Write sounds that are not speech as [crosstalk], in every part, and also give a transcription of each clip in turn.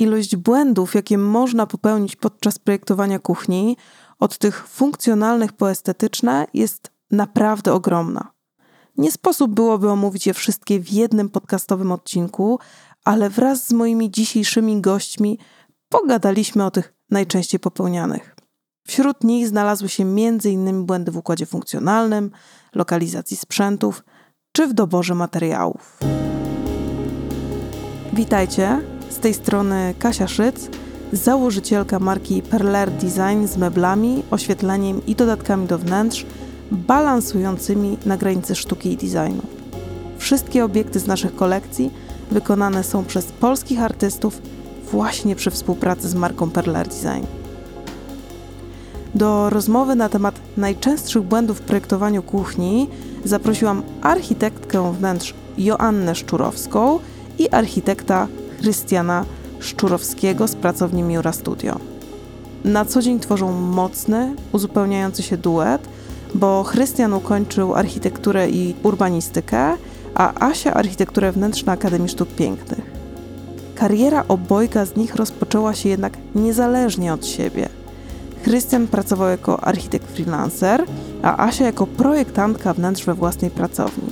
Ilość błędów, jakie można popełnić podczas projektowania kuchni, od tych funkcjonalnych po estetyczne, jest naprawdę ogromna. Nie sposób byłoby omówić je wszystkie w jednym podcastowym odcinku, ale wraz z moimi dzisiejszymi gośćmi pogadaliśmy o tych najczęściej popełnianych. Wśród nich znalazły się m.in. błędy w układzie funkcjonalnym, lokalizacji sprzętów czy w doborze materiałów. Witajcie, z tej strony Kasia Szyc, założycielka marki Perler Design z meblami, oświetleniem i dodatkami do wnętrz, balansującymi na granicy sztuki i designu. Wszystkie obiekty z naszych kolekcji wykonane są przez polskich artystów właśnie przy współpracy z marką Perler Design. Do rozmowy na temat najczęstszych błędów w projektowaniu kuchni zaprosiłam architektkę wnętrz Joannę Szczurowską i architekta Chrystiana Szczurowskiego z pracowni Miura Studio. Na co dzień tworzą mocny, uzupełniający się duet, bo Chrystian ukończył architekturę i urbanistykę, a Asia architekturę wnętrz na Akademii Sztuk Pięknych. Kariera obojga z nich rozpoczęła się jednak niezależnie od siebie. Chrystian pracował jako architekt freelancer, a Asia jako projektantka wnętrz we własnej pracowni.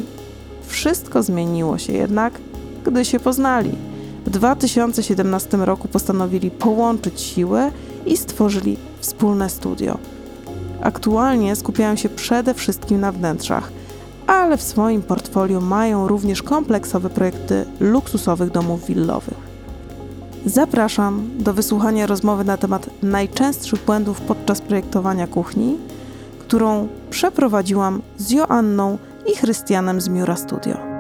Wszystko zmieniło się jednak, gdy się poznali. W 2017 roku postanowili połączyć siły i stworzyli wspólne studio. Aktualnie skupiają się przede wszystkim na wnętrzach, ale w swoim portfolio mają również kompleksowe projekty luksusowych domów willowych. Zapraszam do wysłuchania rozmowy na temat najczęstszych błędów podczas projektowania kuchni, którą przeprowadziłam z Joanną i Chrystianem z Miura Studio.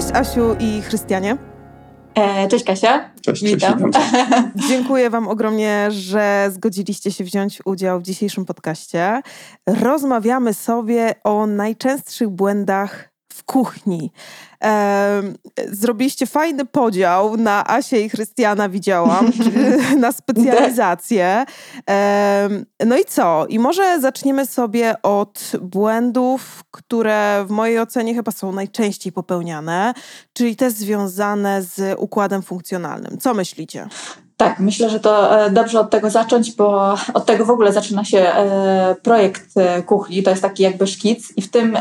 Cześć Asiu i Chrystianie. E, cześć Kasia. Cześć, witam. Cześć, witam [laughs] Dziękuję Wam ogromnie, że zgodziliście się wziąć udział w dzisiejszym podcaście. Rozmawiamy sobie o najczęstszych błędach w kuchni. Zrobiliście fajny podział na Asię i Chrystiana, widziałam, [laughs] na specjalizację. No i co? I może zaczniemy sobie od błędów, które w mojej ocenie chyba są najczęściej popełniane, czyli te związane z układem funkcjonalnym. Co myślicie? Tak, myślę, że to e, dobrze od tego zacząć, bo od tego w ogóle zaczyna się e, projekt e, kuchni. To jest taki jakby szkic i w tym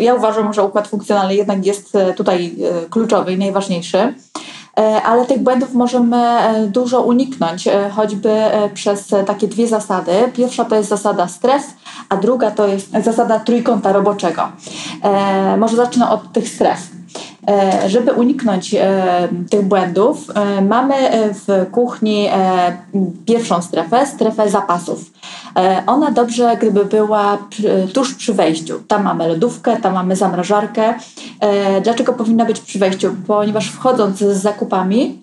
ja uważam, że układ funkcjonalny jednak jest e, tutaj e, kluczowy i najważniejszy, e, ale tych błędów możemy dużo uniknąć, choćby przez takie dwie zasady. Pierwsza to jest zasada stres, a druga to jest zasada trójkąta roboczego. Może zacznę od tych stref. E, żeby uniknąć e, tych błędów, e, mamy w kuchni pierwszą strefę, strefę zapasów. Ona dobrze, gdyby była tuż przy wejściu. Tam mamy lodówkę, tam mamy zamrażarkę. Dlaczego powinna być przy wejściu? Ponieważ wchodząc z zakupami,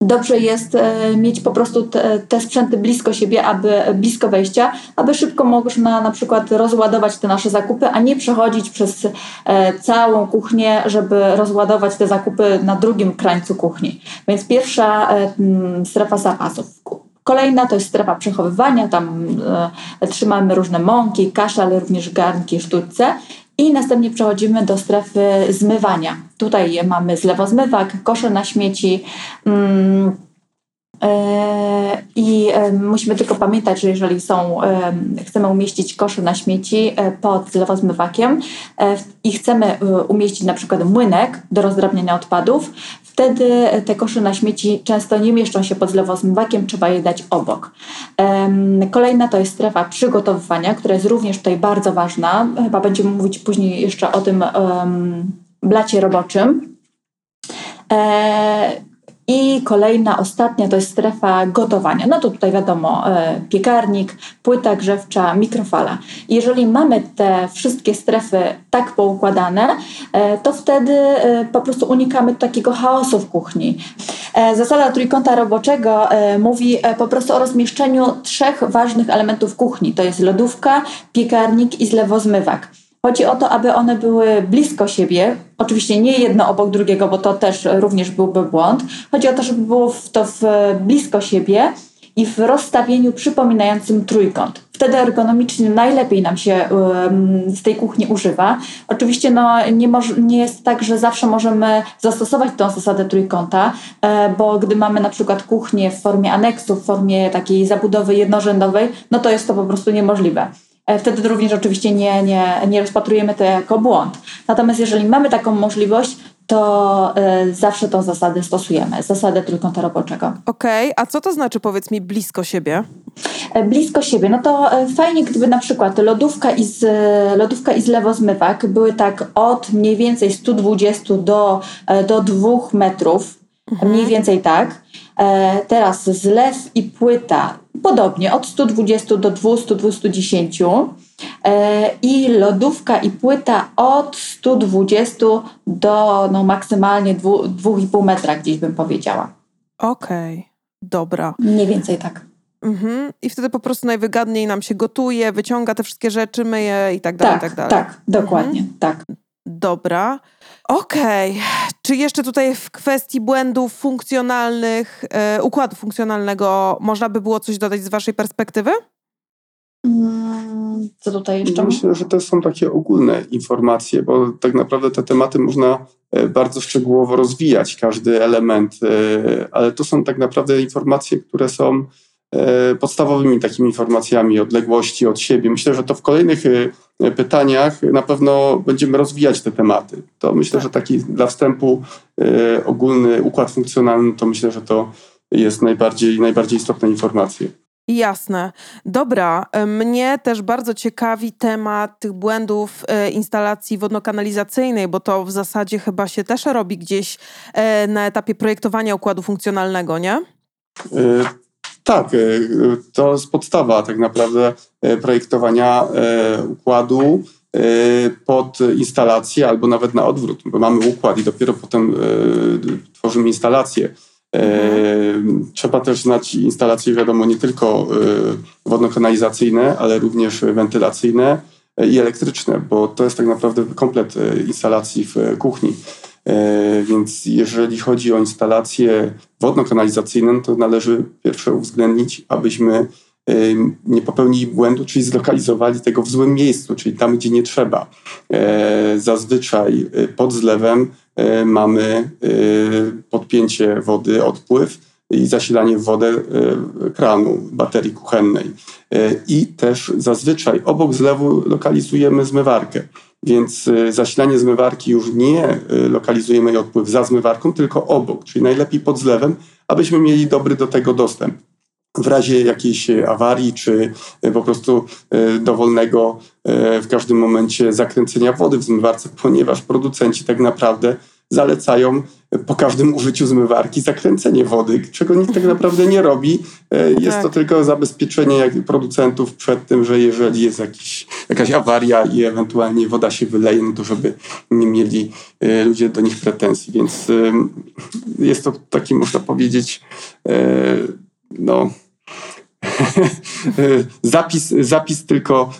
dobrze jest e, mieć po prostu te, te, sprzęty blisko siebie, aby blisko wejścia, aby szybko można na przykład rozładować te nasze zakupy, a nie przechodzić przez e, całą kuchnię, żeby rozładować te zakupy na drugim krańcu kuchni. Więc pierwsza e, strefa zapasów. Kolejna to jest strefa przechowywania, tam trzymamy różne mąki, kasze, ale również garnki, sztućce. I następnie przechodzimy do strefy zmywania. Tutaj mamy zlewozmywak, kosze na śmieci. Mm, I e, musimy tylko pamiętać, że jeżeli są, e, chcemy umieścić kosze na śmieci pod zlewozmywakiem i chcemy umieścić na przykład młynek do rozdrabniania odpadów, wtedy te kosze na śmieci często nie mieszczą się pod zlewozmywakiem, trzeba je dać obok. Kolejna to jest strefa przygotowywania, która jest również tutaj bardzo ważna. Chyba będziemy mówić później jeszcze o tym blacie roboczym. I kolejna, ostatnia to jest strefa gotowania. No to tutaj wiadomo, e, piekarnik, płyta grzewcza, mikrofala. Jeżeli mamy te wszystkie strefy tak poukładane, e, to wtedy e, po prostu unikamy takiego chaosu w kuchni. Zasada trójkąta roboczego mówi po prostu o rozmieszczeniu trzech ważnych elementów kuchni. To jest lodówka, piekarnik i zlewozmywak. Chodzi o to, aby one były blisko siebie, oczywiście nie jedno obok drugiego, bo to też również byłby błąd. Chodzi o to, żeby było to w blisko siebie i w rozstawieniu przypominającym trójkąt. wtedy ergonomicznie najlepiej nam się z tej kuchni używa. Oczywiście no, nie, moż, nie jest tak, że zawsze możemy zastosować tą zasadę trójkąta, e, bo gdy mamy na przykład kuchnię w formie aneksu, w formie takiej zabudowy jednorzędowej, no to jest to po prostu niemożliwe. E, wtedy również oczywiście nie, nie, nie rozpatrujemy to jako błąd. Natomiast jeżeli mamy taką możliwość, to y, zawsze tą zasadę stosujemy, zasadę trójkąta roboczego. Okej, okay. a co to znaczy powiedz mi blisko siebie? E, blisko siebie, no to fajnie gdyby na przykład lodówka i, z, lodówka i zlewozmywak były tak od mniej więcej 120 do, do 2 metrów, mhm. mniej więcej tak. E, teraz zlew i płyta podobnie od 120 do 200-210 e, i lodówka i płyta od 120 do no, maksymalnie 2,5 metra gdzieś bym powiedziała. Okej, okay. dobra. Mniej więcej tak. Mhm. I wtedy po prostu najwygodniej nam się gotuje, wyciąga te wszystkie rzeczy, myje i tak dalej, tak, tak dalej. Tak, dokładnie, mhm. tak. Dobra. Okej. Okay. Czy jeszcze tutaj w kwestii błędów funkcjonalnych, e, układu funkcjonalnego można by było coś dodać z Waszej perspektywy? Mm, co tutaj jeszcze? Myślę, że to są takie ogólne informacje, bo tak naprawdę te tematy można e, bardzo szczegółowo rozwijać, każdy element, e, ale to są tak naprawdę informacje, które są podstawowymi takimi informacjami odległości od siebie. Myślę, że to w kolejnych pytaniach na pewno będziemy rozwijać te tematy. To myślę, tak. że taki dla wstępu e, ogólny układ funkcjonalny, to myślę, że to jest najbardziej, najbardziej istotne informacje. Jasne. Dobra, mnie też bardzo ciekawi temat tych błędów instalacji wodno-kanalizacyjnej, bo to w zasadzie chyba się też robi gdzieś na etapie projektowania układu funkcjonalnego, nie? Tak, e, to jest podstawa tak naprawdę e, projektowania e, układu pod instalację albo nawet na odwrót, bo mamy układ i dopiero potem tworzymy instalację. Trzeba też znać instalacje, wiadomo, nie tylko wodno-kanalizacyjne, ale również wentylacyjne i elektryczne, bo to jest tak naprawdę komplet instalacji w kuchni. E, więc jeżeli chodzi o instalacje wodno-kanalizacyjne, to należy pierwsze uwzględnić, abyśmy e, nie popełnili błędu, czyli zlokalizowali tego w złym miejscu, czyli tam, gdzie nie trzeba. E, zazwyczaj pod zlewem mamy podpięcie wody, odpływ i zasilanie w wodę kranu baterii kuchennej. I też zazwyczaj obok zlewu lokalizujemy zmywarkę. Więc y, zasilanie zmywarki już nie y, lokalizujemy jej odpływ za zmywarką, tylko obok, czyli najlepiej pod zlewem, abyśmy mieli dobry do tego dostęp. W razie jakiejś awarii, czy y, po prostu dowolnego w każdym momencie zakręcenia wody w zmywarce, ponieważ producenci tak naprawdę zalecają po każdym użyciu zmywarki zakręcenie wody, czego nikt tak naprawdę nie robi. E, jest tak. to tylko zabezpieczenie producentów przed tym, że jeżeli jest jakiś, jakaś awaria i ewentualnie woda się wyleje, no to żeby nie mieli e, ludzie do nich pretensji. Więc jest to taki, można powiedzieć, e, no [laughs] zapis, zapis tylko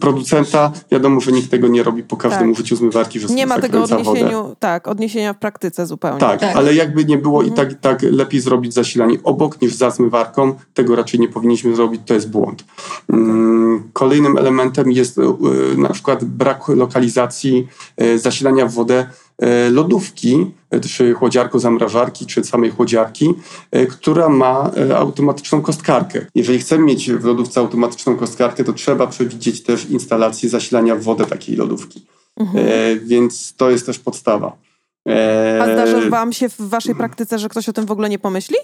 producenta, wiadomo, że nikt tego nie robi po każdym tak. użyciu zmywarki, że Nie ma tego odniesieniu, tak, odniesienia w praktyce zupełnie. Tak, tak. ale jakby nie było mhm. i tak, tak lepiej zrobić zasilanie obok niż za zmywarką, tego raczej nie powinniśmy zrobić, to jest błąd. Mm, kolejnym elementem jest y, na przykład brak lokalizacji y, zasilania w wodę lodówki, e, czy chłodziarko zamrażarki, czy samej chłodziarki, e, która ma automatyczną kostkarkę. Jeżeli chcemy mieć w lodówce automatyczną kostkarkę, to trzeba przewidzieć też instalację zasilania w wodę takiej lodówki. Mhm. Więc to jest też podstawa. A zdarza wam się w waszej praktyce, że ktoś o tym w ogóle nie pomyśli?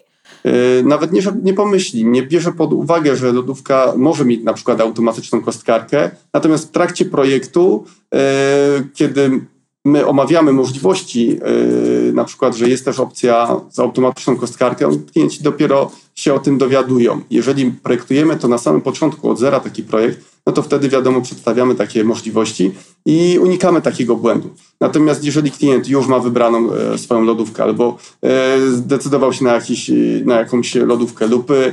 Nawet nie, nie pomyśli, nie bierze pod uwagę, że lodówka może mieć na przykład automatyczną kostkarkę, natomiast w trakcie projektu, kiedy my omawiamy możliwości, yy, na przykład, że jest też opcja z automatyczną kostkarką, klienci dopiero się o tym dowiadują. Jeżeli projektujemy to na samym początku, od zera taki projekt, no to wtedy wiadomo, przedstawiamy takie możliwości i unikamy takiego błędu. Natomiast jeżeli klient już ma wybraną e, swoją lodówkę albo e, zdecydował się na, jakiś, na jakąś lodówkę lub e,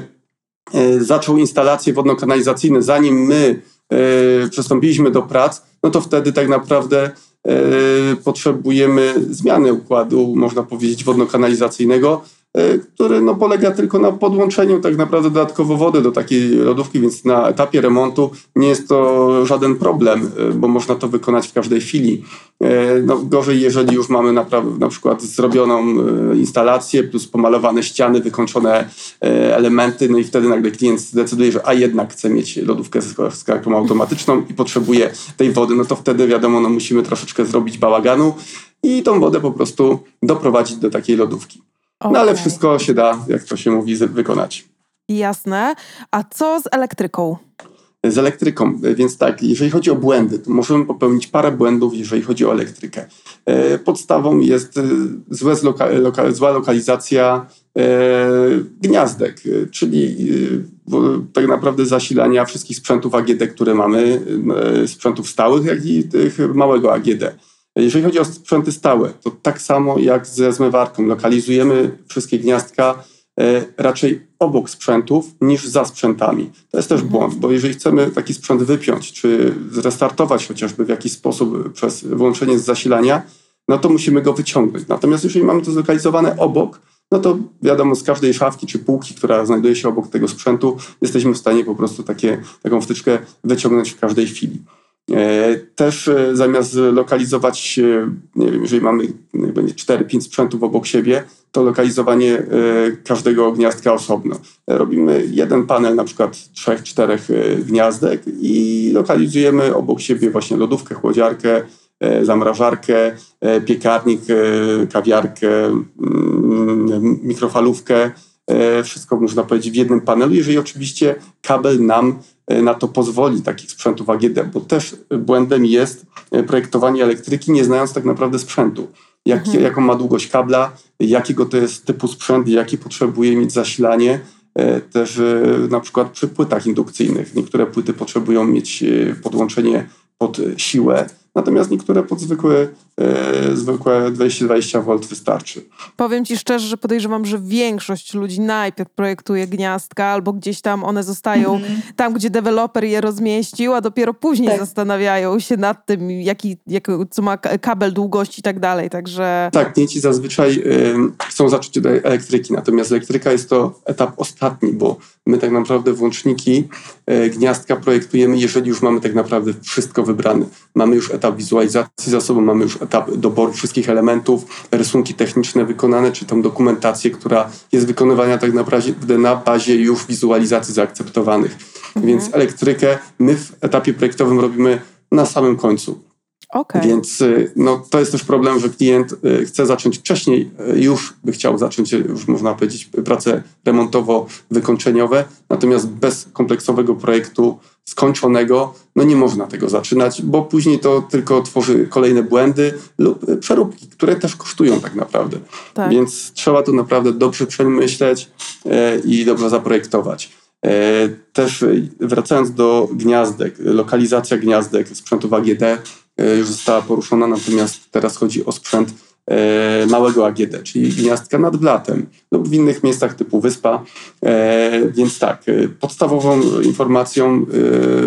zaczął instalacje wodno-kanalizacyjne, zanim my przystąpiliśmy do prac, no to wtedy tak naprawdę E, potrzebujemy zmiany układu, można powiedzieć, wodno-kanalizacyjnego, e, który no, polega tylko na podłączeniu tak naprawdę dodatkowo wody do takiej lodówki, więc na etapie remontu nie jest to żaden problem, e, bo można to wykonać w każdej chwili. E, no, gorzej, jeżeli już mamy naprawdę na przykład zrobioną instalację, plus pomalowane ściany, wykończone elementy, no i wtedy nagle klient zdecyduje, że a jednak chce mieć lodówkę z skarpą automatyczną i potrzebuje tej wody, no to wtedy wiadomo, no musimy troszeczkę zrobić bałaganu i tą wodę po prostu doprowadzić do takiej lodówki. Okay. No ale wszystko się da, jak to się mówi, wykonać. Jasne. A co z elektryką? Z elektryką, więc tak, jeżeli chodzi o błędy, to możemy popełnić parę błędów, jeżeli chodzi o elektrykę. E, podstawą jest e, złe loka, zła lokalizacja e, gniazdek, czyli tak naprawdę zasilania wszystkich sprzętów AGD, które mamy, sprzętów stałych, jak i tych małego AGD. Jeżeli chodzi o sprzęty stałe, to tak samo jak ze zmywarką, lokalizujemy wszystkie gniazdka e, raczej obok sprzętów niż za sprzętami. To jest też błąd, bo jeżeli chcemy taki sprzęt wypiąć, czy zrestartować chociażby w jakiś sposób przez wyłączenie z zasilania, no to musimy go wyciągnąć. Natomiast jeżeli mamy to zlokalizowane obok, no to wiadomo, z każdej szafki czy półki, która znajduje się obok tego sprzętu, jesteśmy w stanie po prostu takie, taką wtyczkę wyciągnąć w każdej chwili. E, też e, zamiast lokalizować, nie wiem, jeżeli mamy 4-5 sprzętów obok siebie, to lokalizowanie e, każdego gniazdka osobno. Robimy jeden panel na przykład 3-4 gniazdek i lokalizujemy obok siebie właśnie lodówkę, chłodziarkę, zamrażarkę, piekarnik, kawiarkę, mm, mikrofalówkę. Wszystko można powiedzieć w jednym panelu, jeżeli oczywiście kabel nam E, na to pozwoli takich sprzętów AGD, bo też błędem jest e, projektowanie elektryki, nie znając tak naprawdę sprzętu. Jak, mhm. Jaką ma długość kabla, jakiego to jest typu sprzęt, jaki potrzebuje mieć zasilanie. E, też na przykład przy płytach indukcyjnych. Niektóre płyty potrzebują mieć podłączenie pod siłę, natomiast niektóre pod zwykłe, e, zwykłe 220 V wystarczy. Powiem Ci szczerze, że podejrzewam, że większość ludzi najpierw projektuje gniazdka albo gdzieś tam one zostają mm -hmm. tam, gdzie deweloper je rozmieścił, a dopiero później tak. zastanawiają się nad tym, jaki, jak, co ma kabel, długość i tak dalej, także... Tak, klienci zazwyczaj y, chcą zacząć od elektryki, natomiast elektryka jest to etap ostatni, bo my tak naprawdę włączniki y, gniazdka projektujemy, jeżeli już mamy tak naprawdę wszystko wybrane. Mamy już etap wizualizacji za sobą, mamy już etap doboru wszystkich elementów, rysunki techniczne wykonane, czy tą dokumentację, która jest wykonywana tak naprawdę na bazie już wizualizacji zaakceptowanych. Mhm. Więc elektrykę my w etapie projektowym robimy na samym końcu. Okay. Więc y, no, to jest też problem, że klient y, chce zacząć wcześniej, y, już by chciał zacząć, już można powiedzieć, prace remontowo-wykończeniowe, natomiast bez kompleksowego projektu skończonego, no nie można tego zaczynać, bo później to tylko tworzy kolejne błędy lub przeróbki, które też kosztują tak naprawdę. Tak. Więc trzeba to naprawdę dobrze przemyśleć i dobrze zaprojektować. Też wracając do gniazdek, lokalizacja gniazdek sprzętów AGD już została poruszona, natomiast teraz chodzi o sprzęt e, małego AGD, czyli gniazdka nad blatem lub w innych miejscach typu wyspa. E, więc tak, podstawową informacją,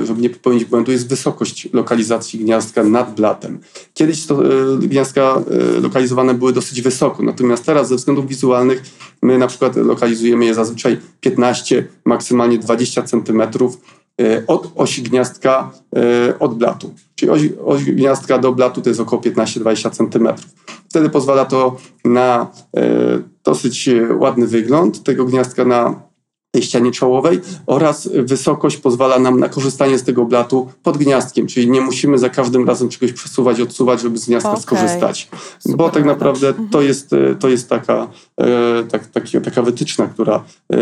żeby nie popełnić błędu, jest wysokość lokalizacji gniazdka nad blatem. Kiedyś to gniazdka lokalizowane były dosyć wysoko, natomiast teraz ze względów wizualnych my na przykład lokalizujemy je zazwyczaj 15, maksymalnie 20 centymetrów E, od osi gniazdka e, od blatu. Czyli oś, oś gniazdka do blatu to jest około 15-20 cm. Wtedy pozwala to na e, dosyć ładny wygląd tego gniazdka na tej ścianie czołowej oraz wysokość pozwala nam na korzystanie z tego blatu pod gniazdkiem, czyli nie musimy za każdym razem czegoś przesuwać, odsuwać, żeby z gniazdka okay. skorzystać. Super Bo tak naprawdę to mhm. jest, to jest taka, e, tak, taki, taka wytyczna, która e,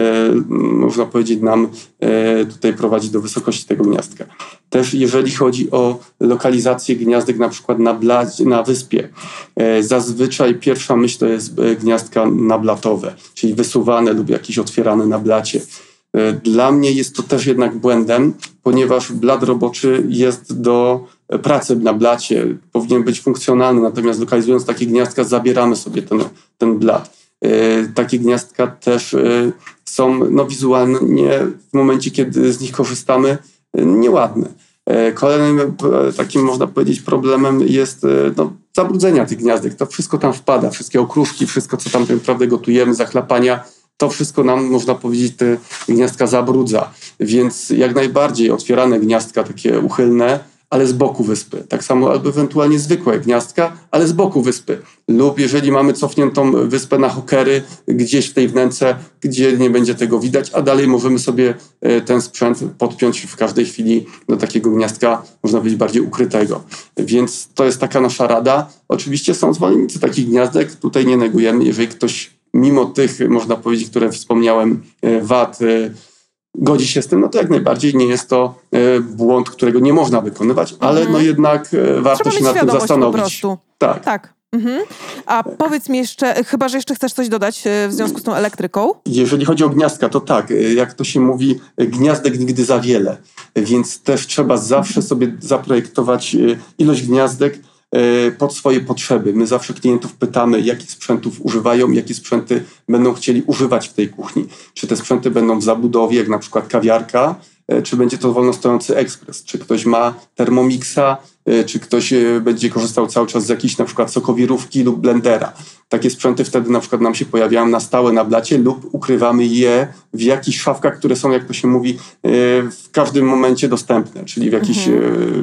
można powiedzieć nam e, tutaj prowadzi do wysokości tego gniazdka. Też jeżeli chodzi o lokalizację gniazdek na przykład na, blacie, na wyspie, zazwyczaj pierwsza myśl to jest gniazdka nablatowe, czyli wysuwane lub jakieś otwierane na blacie. E, dla mnie jest to też jednak błędem, ponieważ blat roboczy jest do pracy na blacie, powinien być funkcjonalny, natomiast lokalizując takie gniazdka zabieramy sobie ten, ten blat. E, takie gniazdka też e, są no, wizualnie w momencie, kiedy z nich korzystamy, nieładne. Kolejnym takim, można powiedzieć, problemem jest no, zabrudzenia tych gniazdek. To wszystko tam wpada, wszystkie okruszki, wszystko, co tam tak naprawdę gotujemy, zachlapania, to wszystko nam, można powiedzieć, te gniazdka zabrudza. Więc jak najbardziej otwierane gniazdka takie uchylne, ale z boku wyspy. Tak samo albo ewentualnie zwykłe gniazdka, ale z boku wyspy. Lub jeżeli mamy cofniętą wyspę na hokery, gdzieś w tej wnęce, gdzie nie będzie tego widać, a dalej możemy sobie e, ten sprzęt podpiąć w każdej chwili do takiego gniazdka, można powiedzieć, bardziej ukrytego. Więc to jest taka nasza rada. Oczywiście są zwolennicy takich gniazdek, tutaj nie negujemy, jeżeli ktoś mimo tych, można powiedzieć, które wspomniałem, e, wad, e, godzi się z tym, no to jak najbardziej nie jest to e, błąd, którego nie można wykonywać, ale Mhm. no jednak warto Trzeba się nad tym świadomość po zastanowić. prostu. Tak. Tak. Mhm. A powiedz mi jeszcze, chyba że jeszcze chcesz coś dodać w związku z tą elektryką? Jeżeli chodzi o gniazdka, to tak, jak to się mówi, gniazdek nigdy za wiele, więc też trzeba zawsze sobie zaprojektować ilość gniazdek pod swoje potrzeby. My zawsze klientów pytamy, jakich sprzętów używają, jakie sprzęty będą chcieli używać w tej kuchni. Czy te sprzęty będą w zabudowie, jak na przykład kawiarka, e, czy będzie to wolno stojący ekspres, czy ktoś ma termomixa, e, czy ktoś e, będzie korzystał cały czas z jakiejś na przykład sokowirówki lub blendera. Takie sprzęty wtedy na przykład nam się pojawiają na stałe na blacie lub ukrywamy je w jakichś szafkach, które są, jak to się mówi, e, w każdym momencie dostępne, czyli w jakichś e,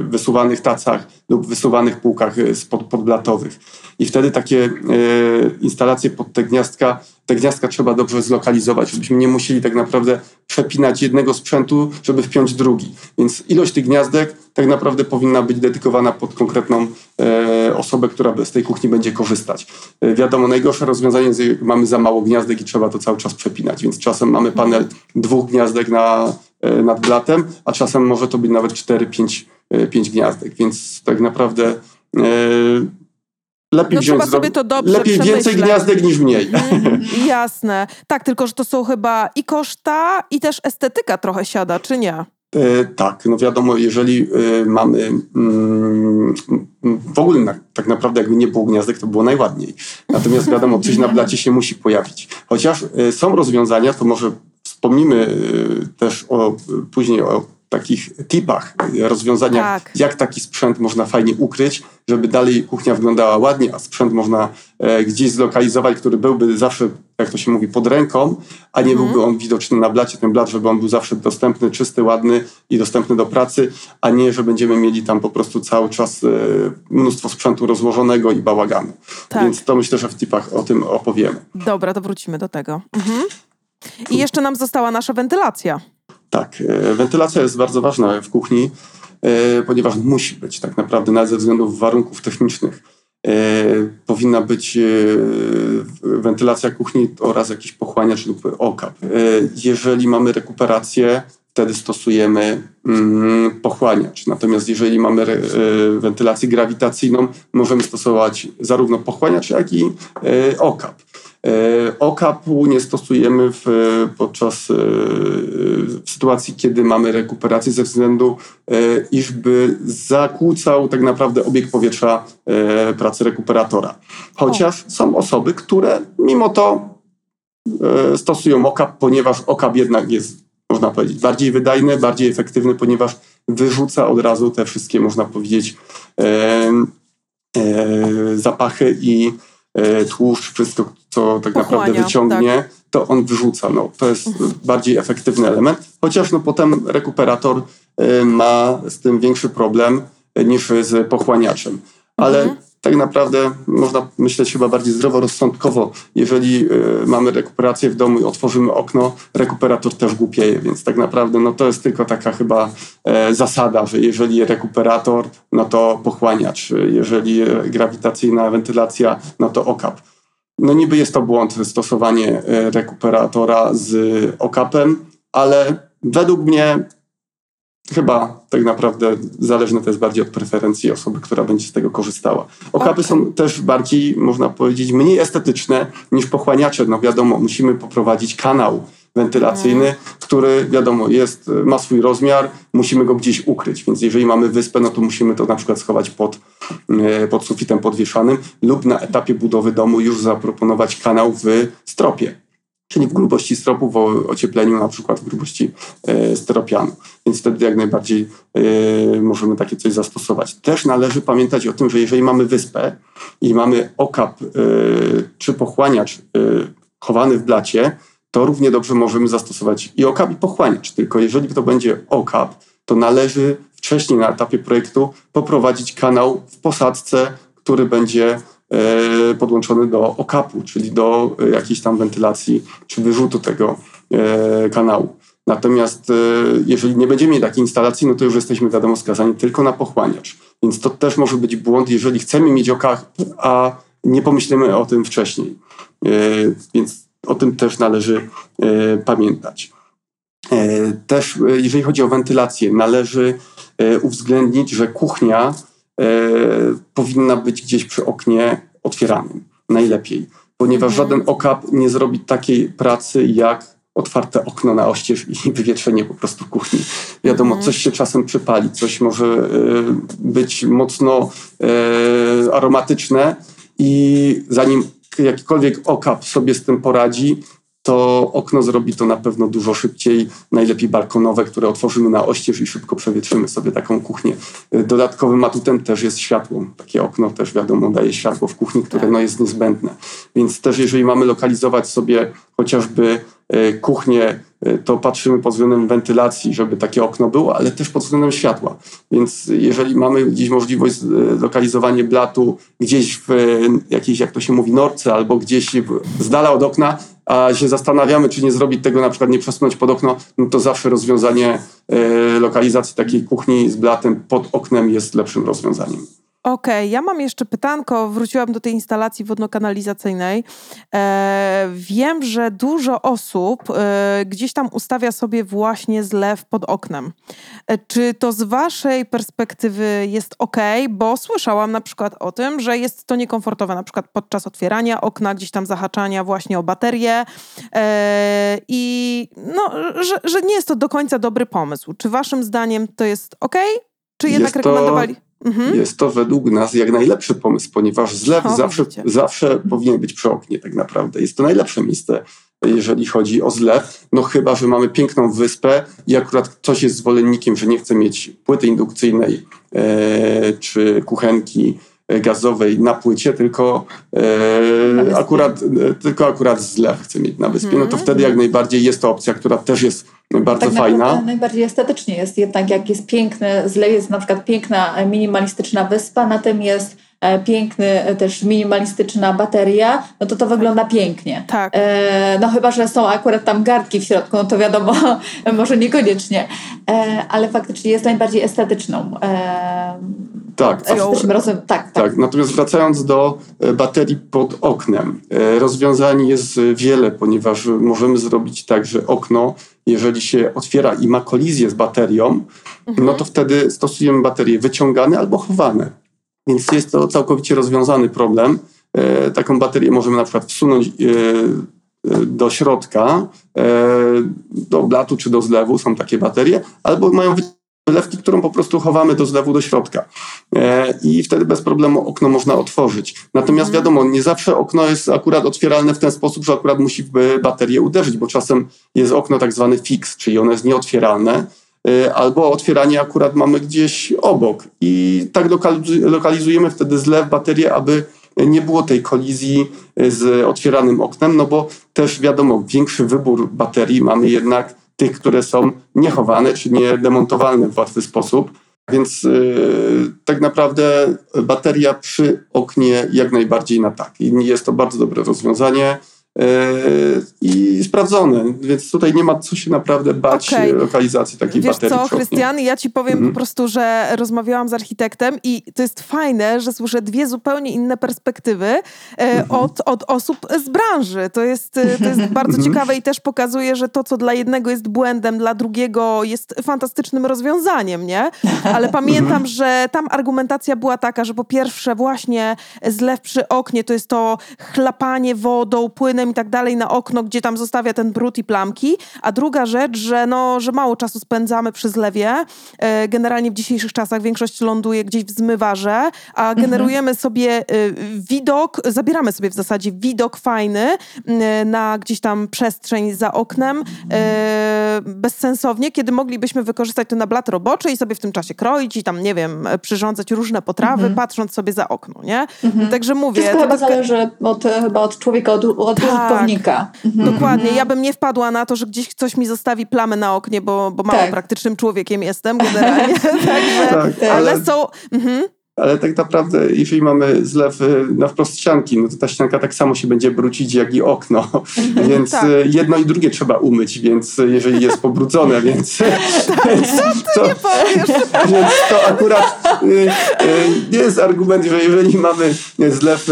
wysuwanych tacach lub wysuwanych półkach e, spod, podblatowych. I wtedy takie instalacje pod te gniazdka, te gniazdka trzeba dobrze zlokalizować, żebyśmy nie musieli tak naprawdę przepinać jednego sprzętu, żeby wpiąć drugi. Więc ilość tych gniazdek tak naprawdę powinna być dedykowana pod konkretną e, osobę, która z tej kuchni będzie korzystać. E, wiadomo, najgorsze rozwiązanie jest, jak mamy za mało gniazdek i trzeba to cały czas przepinać, więc czasem mamy panel dwóch gniazdek na, e, nad blatem, a czasem może to być nawet 4-5 e, gniazdek, więc tak naprawdę e, lepiej No wziąć trzeba sobie to dobrze lepiej więcej gniazdek niż mniej. Mhm, Jasne. Tak, tylko że to są chyba i koszta, i też estetyka trochę siada, czy nie? E, tak, no wiadomo, jeżeli e, mamy mm, w ogóle tak naprawdę jakby nie było gniazdek, to było najładniej. Natomiast wiadomo, coś na blacie się musi pojawić. Chociaż e, są rozwiązania, to może wspomnimy też o, później o takich tipach, e, rozwiązaniach, Tak. jak taki sprzęt można fajnie ukryć, żeby dalej kuchnia wyglądała ładnie, a sprzęt można e, gdzieś zlokalizować, który byłby zawsze, jak to się mówi, pod ręką, a nie byłby on widoczny na blacie, ten blat, żeby on był zawsze dostępny, czysty, ładny i dostępny do pracy, a nie, że będziemy mieli tam po prostu cały czas e, mnóstwo sprzętu rozłożonego i bałaganu. Tak. Więc to myślę, że w tipach o tym opowiemy. Dobra, to wrócimy do tego. Mhm. I jeszcze nam została nasza wentylacja. Tak, e, wentylacja jest bardzo ważna w kuchni, e, ponieważ musi być tak naprawdę, nawet ze względów warunków technicznych. E, powinna być wentylacja kuchni oraz jakiś pochłaniacz lub okap. Jeżeli mamy rekuperację, wtedy stosujemy mm, pochłaniacz. Natomiast jeżeli mamy wentylację grawitacyjną, możemy stosować zarówno pochłaniacz, jak i okap. E, Okapu nie stosujemy w, podczas e, w sytuacji, kiedy mamy rekuperację ze względu, e, iż by zakłócał tak naprawdę obieg powietrza pracy rekuperatora. Chociaż są osoby, które mimo to stosują okap, ponieważ okap jednak jest, można powiedzieć, bardziej wydajny, bardziej efektywny, ponieważ wyrzuca od razu te wszystkie, można powiedzieć, zapachy i tłuszcz, wszystko, co tak naprawdę Pochłania, wyciągnie, to on wyrzuca. No, to jest bardziej efektywny element, chociaż no, potem rekuperator e, ma z tym większy problem e, niż z pochłaniaczem. Ale Mhm. tak naprawdę można myśleć chyba bardziej zdroworozsądkowo. Jeżeli e, mamy rekuperację w domu i otworzymy okno, rekuperator też głupieje, więc tak naprawdę no, to jest tylko taka chyba e, zasada, że jeżeli rekuperator, no to pochłaniacz, jeżeli e, grawitacyjna wentylacja, no to okap. No niby jest to błąd stosowanie e, rekuperatora z okapem, ale według mnie chyba tak naprawdę zależne to jest bardziej od preferencji osoby, która będzie z tego korzystała. Okapy Okej. są też bardziej, można powiedzieć, mniej estetyczne niż pochłaniacze. No wiadomo, musimy poprowadzić kanał wentylacyjny, który wiadomo jest, ma swój rozmiar, musimy go gdzieś ukryć. Więc jeżeli mamy wyspę, no to musimy to na przykład schować pod, e, pod sufitem podwieszanym lub na etapie budowy domu już zaproponować kanał w stropie. czyli w grubości stropu, w ociepleniu na przykład w grubości e, steropianu. Więc wtedy jak najbardziej e, możemy takie coś zastosować. Też należy pamiętać o tym, że jeżeli mamy wyspę i mamy okap e, czy pochłaniacz chowany w blacie, to równie dobrze możemy zastosować i okap i pochłaniacz. Tylko jeżeli to będzie okap, to należy wcześniej na etapie projektu poprowadzić kanał w posadzce, który będzie E, podłączony do okapu, czyli do e, jakiejś tam wentylacji czy wyrzutu tego e, kanału. Natomiast jeżeli nie będziemy mieli takiej instalacji, no to już jesteśmy, wiadomo, skazani tylko na pochłaniacz. Więc to też może być błąd, jeżeli chcemy mieć okap, a nie pomyślimy o tym wcześniej. Więc o tym też należy pamiętać. Też jeżeli chodzi o wentylację, należy uwzględnić, że kuchnia E, powinna być gdzieś przy oknie otwieranym. Najlepiej. Ponieważ mhm. żaden okap nie zrobi takiej pracy jak otwarte okno na oścież i [laughs] wywietrzenie po prostu kuchni. Wiadomo, mhm. coś się czasem przypali, coś może e, być mocno e, aromatyczne i zanim jakikolwiek okap sobie z tym poradzi, to okno zrobi to na pewno dużo szybciej, najlepiej balkonowe, które otworzymy na oścież i szybko przewietrzymy sobie taką kuchnię. Dodatkowym atutem też jest światło. Takie okno też wiadomo daje światło w kuchni, które tak. no, jest niezbędne. Więc też jeżeli mamy lokalizować sobie chociażby e, kuchnię, to patrzymy pod względem wentylacji, żeby takie okno było, ale też pod względem światła. Więc jeżeli mamy gdzieś możliwość e, lokalizowania blatu gdzieś w jakiejś, jak to się mówi, norce albo gdzieś z dala od okna, a się zastanawiamy, czy nie zrobić tego, na przykład nie przesunąć pod okno, no to zawsze rozwiązanie lokalizacji takiej kuchni z blatem pod oknem jest lepszym rozwiązaniem. Okej, okay, ja mam jeszcze pytanko. Wróciłam do tej instalacji wodno-kanalizacyjnej. E, wiem, że dużo osób e, gdzieś tam ustawia sobie właśnie zlew pod oknem. E, czy to z Waszej perspektywy jest ok? Bo słyszałam na przykład o tym, że jest to niekomfortowe, na przykład podczas otwierania okna, gdzieś tam zahaczania właśnie o baterię e, i no, że, że nie jest to do końca dobry pomysł. Czy Waszym zdaniem to jest ok? Czy jednak jest rekomendowali? To Mhm. Jest to według nas jak najlepszy pomysł, ponieważ zlew o, zawsze, zawsze powinien być przy oknie tak naprawdę. Jest to najlepsze miejsce, jeżeli chodzi o zlew. No chyba, że mamy piękną wyspę i akurat ktoś jest zwolennikiem, że nie chce mieć płyty indukcyjnej e, czy kuchenki gazowej na płycie, tylko, e, akurat, e, tylko akurat zlew chce mieć na wyspie. No to mhm. wtedy jak najbardziej jest to opcja, która też jest bardzo tak fajna. Najbardziej estetycznie jest jednak, jak jest piękny, zlew jest na przykład piękna, minimalistyczna wyspa, na tym jest piękny, e, też minimalistyczna bateria, no to to wygląda pięknie. Tak. E, no chyba, że są akurat tam gardki w środku, no to wiadomo, [laughs] może niekoniecznie, e, ale faktycznie jest najbardziej estetyczną. E, tak, estetycznym rozum, tak, tak. tak. Natomiast wracając do baterii pod oknem, rozwiązań jest wiele, ponieważ możemy zrobić tak, że okno jeżeli się otwiera i ma kolizję z baterią, mhm. no to wtedy stosujemy baterie wyciągane albo chowane. Więc jest to całkowicie rozwiązany problem. E, taką baterię możemy na przykład wsunąć e, e do środka, do blatu czy do zlewu, są takie baterie, albo mają wylewki, którą po prostu chowamy do zlewu do środka. I wtedy bez problemu okno można otworzyć. Natomiast mhm. wiadomo, nie zawsze okno jest akurat otwieralne w ten sposób, że akurat musi baterię uderzyć, bo czasem jest okno tak zwany fix, czyli ono jest nieotwieralne albo otwieranie akurat mamy gdzieś obok. I tak lokalizujemy wtedy zlew, baterię, aby nie było tej kolizji z otwieranym oknem, no bo też wiadomo, większy wybór baterii mamy jednak tych, które są niechowane czy nie demontowalne w łatwy sposób. Więc yy, tak naprawdę bateria przy oknie jak najbardziej na tak. I jest to bardzo dobre rozwiązanie. Yy, i sprawdzone, więc tutaj nie ma co się naprawdę bać okay. lokalizacji takiej Wiesz baterii. Wiesz co, Krystian, ja ci powiem mm. po prostu, że rozmawiałam z architektem i to jest fajne, że słyszę dwie zupełnie inne perspektywy mm -hmm. od, od osób z branży. To jest, e, to jest bardzo mm -hmm. ciekawe i też pokazuje, że to, co dla jednego jest błędem, dla drugiego jest fantastycznym rozwiązaniem, nie? Ale pamiętam, mm -hmm. że tam argumentacja była taka, że po pierwsze właśnie zlew przy oknie to jest to chlapanie wodą, płynem i tak dalej na okno, gdzie tam zostawia ten brud i plamki. A druga rzecz, że, no, że mało czasu spędzamy przy zlewie. E, generalnie w dzisiejszych czasach większość ląduje gdzieś w zmywarze, a generujemy sobie e, widok, zabieramy sobie w zasadzie widok fajny e, na gdzieś tam przestrzeń za oknem bezsensownie, kiedy moglibyśmy wykorzystać to na blat roboczy i sobie w tym czasie kroić i tam, nie wiem, przyrządzać różne potrawy, patrząc sobie za okno, nie? Także mówię... Wszystko to chyba tak- zależy od, chyba od człowieka, od, od Tak. Użytkownika. Mhm. Dokładnie. Ja bym nie wpadła na to, że gdzieś ktoś mi zostawi plamę na oknie, bo, bo mało Tak. praktycznym człowiekiem jestem generalnie. [laughs] Także, Tak, ale, ale- są... Mhm. Ale tak naprawdę, jeżeli mamy zlew y, na wprost ścianki, no to ta ścianka tak samo się będzie brudzić jak i okno. [laughs] Więc Tak. y, jedno i drugie trzeba umyć, więc y, jeżeli jest pobrudzone, [laughs] więc, więc, to, Nie powiesz. [laughs] więc to akurat nie jest argument, że jeżeli mamy zlew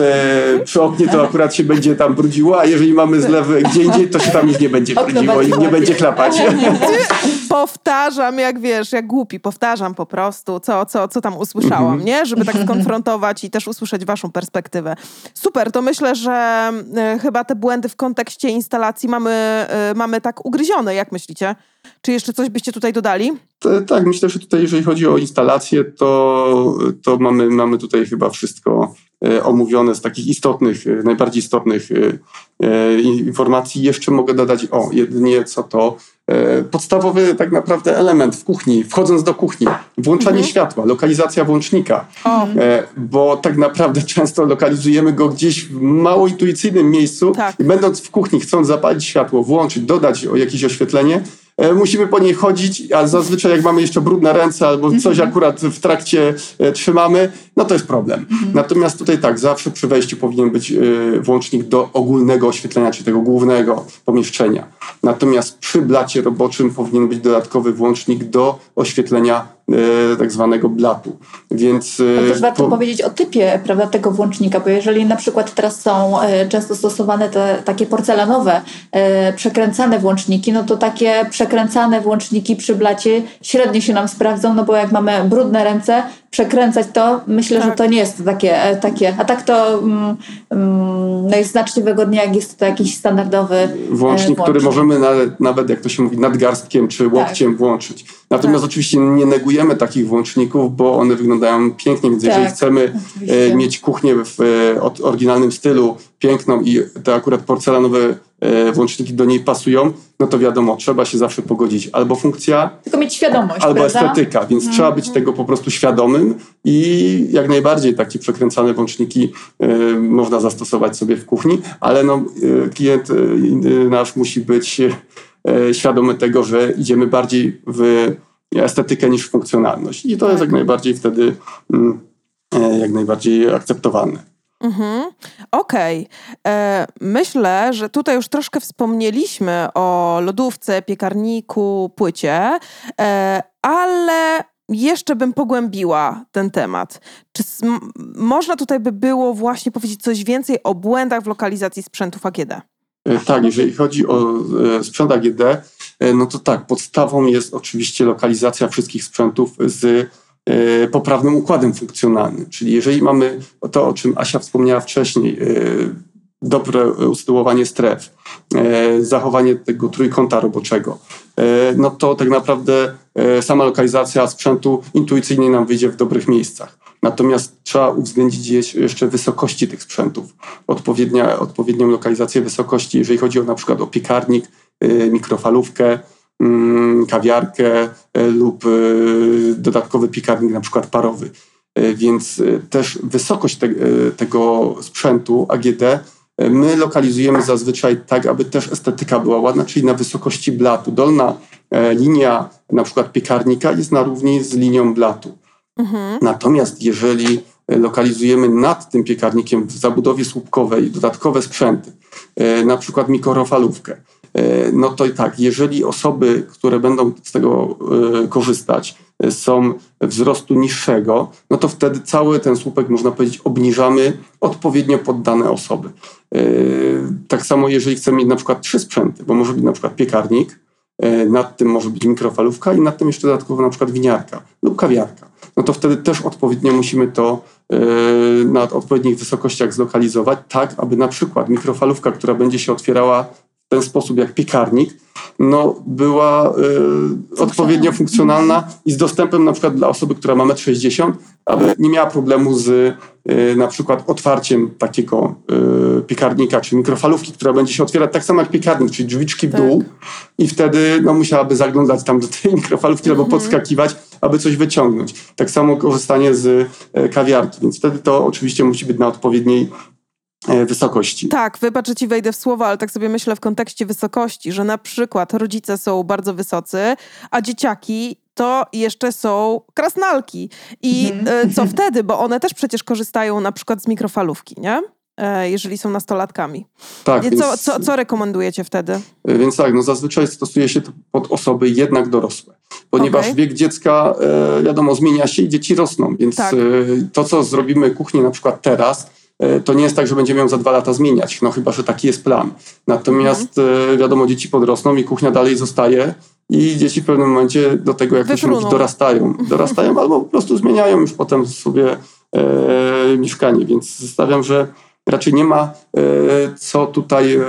przy oknie, to akurat się będzie tam brudziło, a jeżeli mamy zlew gdzie indziej, to się tam już nie będzie brudziło i nie będzie chlapać. Powtarzam, jak wiesz, jak głupi, powtarzam po prostu, co, co, co tam usłyszałam, nie? Żeby tak skonfrontować i też usłyszeć waszą perspektywę. Super, to myślę, że e, chyba te błędy w kontekście instalacji mamy, e, mamy tak ugryzione, jak myślicie? Czy jeszcze coś byście tutaj dodali? Tak, myślę, że tutaj jeżeli chodzi o instalację, to, to mamy, mamy tutaj chyba wszystko e, omówione z takich istotnych, najbardziej istotnych informacji. Jeszcze mogę dodać, o, jedynie co to e, podstawowy tak naprawdę element w kuchni, wchodząc do kuchni, włączanie światła, lokalizacja włącznika. E, bo tak naprawdę [laughs] często lokalizujemy go gdzieś w mało intuicyjnym miejscu Tak. i będąc w kuchni, chcąc zapalić światło, włączyć, dodać jakieś oświetlenie, e, musimy po niej chodzić, a zazwyczaj jak mamy jeszcze brudne ręce albo coś akurat w trakcie e, trzymamy, no to jest problem. Natomiast tutaj tak, zawsze przy wejściu powinien być e, włącznik do ogólnego oświetlenia, czy tego głównego pomieszczenia. Natomiast przy blacie roboczym powinien być dodatkowy włącznik do oświetlenia e, tak zwanego blatu. Więc e, Ale też warto po- powiedzieć o typie prawda, tego włącznika, bo jeżeli na przykład teraz są e, często stosowane te takie porcelanowe, e, przekręcane włączniki, no to takie przekręcane włączniki przy blacie średnio się nam sprawdzą, no bo jak mamy brudne ręce, przekręcać to, myślę, że Tak. to nie jest takie, e, takie. a tak to mm, mm, no jest znacznie wygodniej, jak jest to jakiś standardowy e, włącznik, który możemy nawet, nawet, jak to się mówi, nadgarstkiem czy łokciem włączyć. Natomiast Tak. oczywiście nie negujemy takich włączników, bo one wyglądają pięknie, więc Tak, jeżeli chcemy oczywiście. e, mieć kuchnię w oryginalnym stylu, piękną i te akurat porcelanowe włączniki do niej pasują, no to wiadomo, trzeba się zawsze pogodzić. Albo funkcja, Tylko mieć świadomość, albo prawda? estetyka, więc trzeba być tego po prostu świadomym i jak najbardziej takie przekręcane włączniki e, można zastosować sobie w kuchni, ale no, e, klient e, e, nasz musi być e, świadomy tego, że idziemy bardziej w estetykę niż w funkcjonalność i to jest jak najbardziej wtedy mm, e, jak najbardziej akceptowalne. Mhm. Okej. E, Myślę, że tutaj już troszkę wspomnieliśmy o lodówce, piekarniku, płycie, e, ale jeszcze bym pogłębiła ten temat. Czy można tutaj by było właśnie powiedzieć coś więcej o błędach w lokalizacji sprzętów AGD? E, Tak, jeżeli chodzi o e, sprzęt AGD, no to tak, podstawą jest oczywiście lokalizacja wszystkich sprzętów z poprawnym układem funkcjonalnym. Czyli jeżeli mamy to, o czym Asia wspomniała wcześniej, e, dobre usytuowanie stref, e, zachowanie tego trójkąta roboczego, no to tak naprawdę sama lokalizacja sprzętu intuicyjnie nam wyjdzie w dobrych miejscach. Natomiast trzeba uwzględnić jeszcze wysokości tych sprzętów. Odpowiednią lokalizację wysokości, jeżeli chodzi o na przykład o piekarnik, y, mikrofalówkę, kawiarkę y, lub y, dodatkowy piekarnik na przykład parowy. Y, Więc też wysokość te, tego sprzętu AGD my lokalizujemy zazwyczaj tak, aby też estetyka była ładna, czyli na wysokości blatu. Dolna e, linia na przykład piekarnika jest na równi z linią blatu. Mhm. Natomiast jeżeli e, lokalizujemy nad tym piekarnikiem w zabudowie słupkowej dodatkowe sprzęty, e, na przykład mikrofalówkę, e, no to i tak, jeżeli osoby, które będą z tego e, korzystać, e, są wzrostu niższego, no to wtedy cały ten słupek, można powiedzieć, obniżamy odpowiednio pod dane osoby. E, Tak samo jeżeli chcemy mieć na przykład trzy sprzęty, bo może być na przykład piekarnik, e, nad tym może być mikrofalówka i nad tym jeszcze dodatkowo na przykład winiarka lub kawiarka. No to wtedy też odpowiednio musimy to e, na odpowiednich wysokościach zlokalizować, tak aby na przykład mikrofalówka, która będzie się otwierała w ten sposób jak piekarnik, no, była y, odpowiednio funkcjonalna i z dostępem na przykład dla osoby, która ma 1,60 m, aby nie miała problemu z y, na przykład otwarciem takiego y, piekarnika czy mikrofalówki, która będzie się otwierać tak samo jak piekarnik, czyli drzwiczki w dół i wtedy no, musiałaby zaglądać tam do tej [laughs] mikrofalówki albo podskakiwać, aby coś wyciągnąć. Tak samo korzystanie z kawiarki, więc wtedy to oczywiście musi być na odpowiedniej wysokości. Tak, wybacz, że ci wejdę w słowo, ale tak sobie myślę w kontekście wysokości, że na przykład rodzice są bardzo wysocy, a dzieciaki to jeszcze są krasnalki. I mhm. E, co wtedy? Bo one też przecież korzystają na przykład z mikrofalówki, nie? E, jeżeli są nastolatkami. Tak, więc, co, co, co rekomendujecie wtedy? Więc tak, no zazwyczaj stosuje się to pod osoby jednak dorosłe, ponieważ okay. wiek dziecka, wiadomo, zmienia się i dzieci rosną, więc tak. to, co zrobimy kuchnię na przykład teraz, E, to nie jest tak, że będziemy ją za dwa lata zmieniać, no chyba, że taki jest plan. Natomiast mhm. wiadomo, dzieci podrosną i kuchnia dalej zostaje i dzieci w pewnym momencie do tego, jak to się mówi, dorastają. Dorastają albo po prostu zmieniają już potem sobie e, mieszkanie, więc stawiam, że raczej nie ma e, co tutaj e,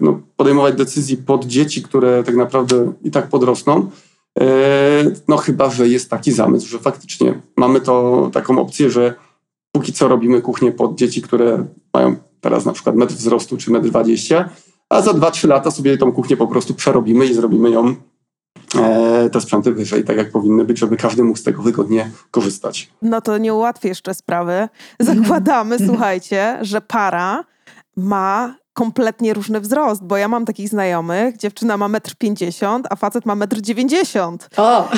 no, podejmować decyzji pod dzieci, które tak naprawdę i tak podrosną. E, no chyba, że jest taki zamysł, że faktycznie mamy to taką opcję, że póki co robimy kuchnię pod dzieci, które mają teraz na przykład metr wzrostu czy metr dwadzieścia, a za 2-3 lata sobie tą kuchnię po prostu przerobimy i zrobimy ją e, te sprzęty wyżej, tak jak powinny być, żeby każdy mógł z tego wygodnie korzystać. No to nie ułatwi jeszcze sprawy. Zakładamy, [laughs] słuchajcie, że para ma kompletnie różny wzrost, bo ja mam takich znajomych, dziewczyna ma 1,50 m, a facet ma 1,90 m. O,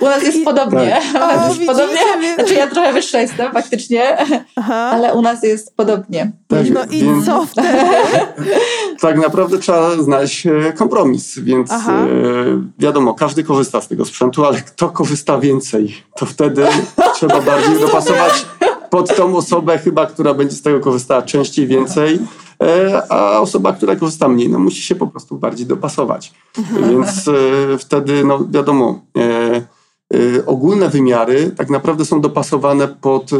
u nas jest I, podobnie. Tak. O, jest widzicie, podobnie. Znaczy ja trochę wyższa jestem faktycznie, Aha. ale u nas jest podobnie. Tak, no i więc, co wtedy? [laughs] tak naprawdę trzeba znaleźć e, kompromis, więc Aha. E, wiadomo, każdy korzysta z tego sprzętu, ale kto korzysta więcej, to wtedy [laughs] trzeba bardziej dopasować pod tą osobę chyba, która będzie z tego korzystała częściej, więcej. E, a osoba, która korzysta mniej, no musi się po prostu bardziej dopasować. Mhm. Więc e, wtedy, no wiadomo, e, ogólne wymiary tak naprawdę są dopasowane pod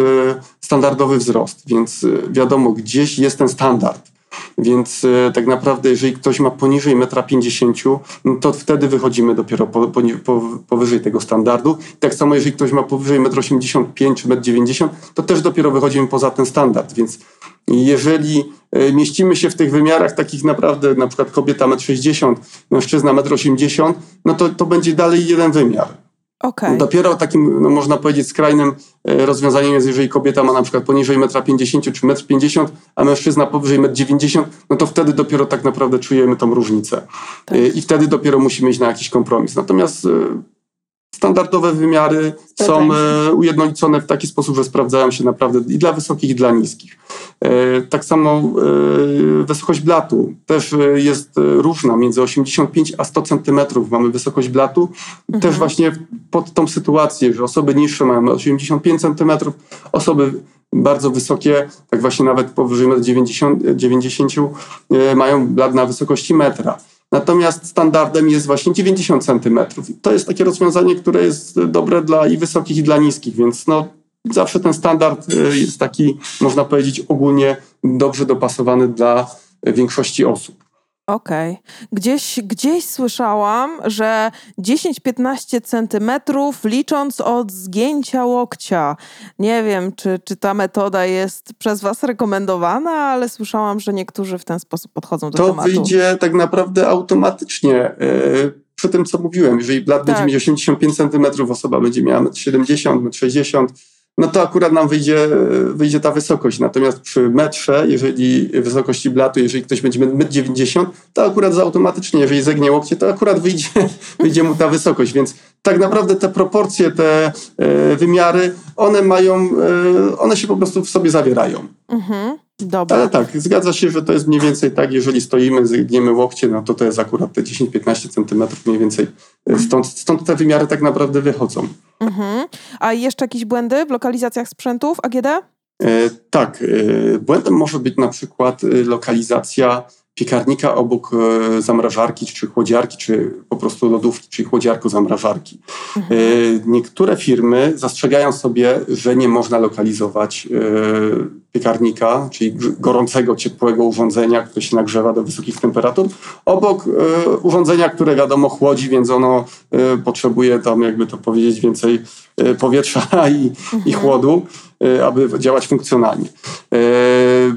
standardowy wzrost, więc wiadomo, gdzieś jest ten standard. Więc tak naprawdę, jeżeli ktoś ma poniżej 1,50 m, no to wtedy wychodzimy dopiero po, po, powyżej tego standardu. Tak samo, jeżeli ktoś ma powyżej 1,85 m czy 1,90 m, to też dopiero wychodzimy poza ten standard. Więc jeżeli e, mieścimy się w tych wymiarach takich naprawdę, na przykład kobieta 1,60 m, mężczyzna 1,80 m, no to, to będzie dalej jeden wymiar. Okay. Dopiero takim, no można powiedzieć, skrajnym e, rozwiązaniem jest, jeżeli kobieta ma na przykład poniżej 1,50 m czy 1,50 m, a mężczyzna powyżej 1,90 m, no to wtedy dopiero tak naprawdę czujemy tą różnicę. Tak. E, I wtedy dopiero musimy iść na jakiś kompromis. Natomiast standardowe wymiary są ujednolicone w taki sposób, że sprawdzają się naprawdę i dla wysokich, i dla niskich. E, tak samo e, wysokość blatu też e, jest różna, między 85 a 100 centymetrów mamy wysokość blatu. Mhm. Też właśnie pod tą sytuację, że osoby niższe mają 85 centymetrów, osoby bardzo wysokie, tak właśnie nawet powyżej 90, 90 mają blat na wysokości metra. Natomiast standardem jest właśnie 90 centymetrów. To jest takie rozwiązanie, które jest dobre dla i wysokich, i dla niskich, więc no, zawsze ten standard y, jest taki, można powiedzieć, ogólnie dobrze dopasowany dla większości osób. Okej. Okay. Gdzieś, gdzieś słyszałam, że 10-15 centymetrów licząc od zgięcia łokcia. Nie wiem, czy, czy ta metoda jest przez Was rekomendowana, ale słyszałam, że niektórzy w ten sposób podchodzą do to tematu. To wyjdzie tak naprawdę automatycznie. Yy, przy tym, co mówiłem, jeżeli blat tak. będzie mieć 85 centymetrów, osoba będzie miała 70, 60 no to akurat nam wyjdzie, wyjdzie ta wysokość. Natomiast przy metrze, jeżeli wysokości blatu, jeżeli ktoś będzie 1,90 m, to akurat automatycznie, jeżeli zegnie łokcie, to akurat wyjdzie, [laughs] wyjdzie mu ta wysokość. Więc tak naprawdę te proporcje, te e, wymiary, one mają, e, one się po prostu w sobie zawierają. Mhm. Dobra. Ale tak, zgadza się, że to jest mniej więcej tak, jeżeli stoimy, zgniemy łokcie, no to to jest akurat te 10-15 centymetrów mniej więcej. Stąd, stąd te wymiary tak naprawdę wychodzą. Mhm. A jeszcze jakieś błędy w lokalizacjach sprzętów AGD? E, tak, e, błędem może być na przykład e, lokalizacja piekarnika obok e, zamrażarki, czy chłodziarki, czy po prostu lodówki, czyli chłodziarko-zamrażarki. E, niektóre firmy zastrzegają sobie, że nie można lokalizować e, piekarnika, czyli gorącego, ciepłego urządzenia, które się nagrzewa do wysokich temperatur, obok urządzenia, które wiadomo chłodzi, więc ono potrzebuje tam, jakby to powiedzieć, więcej powietrza i, i chłodu, e, aby działać funkcjonalnie.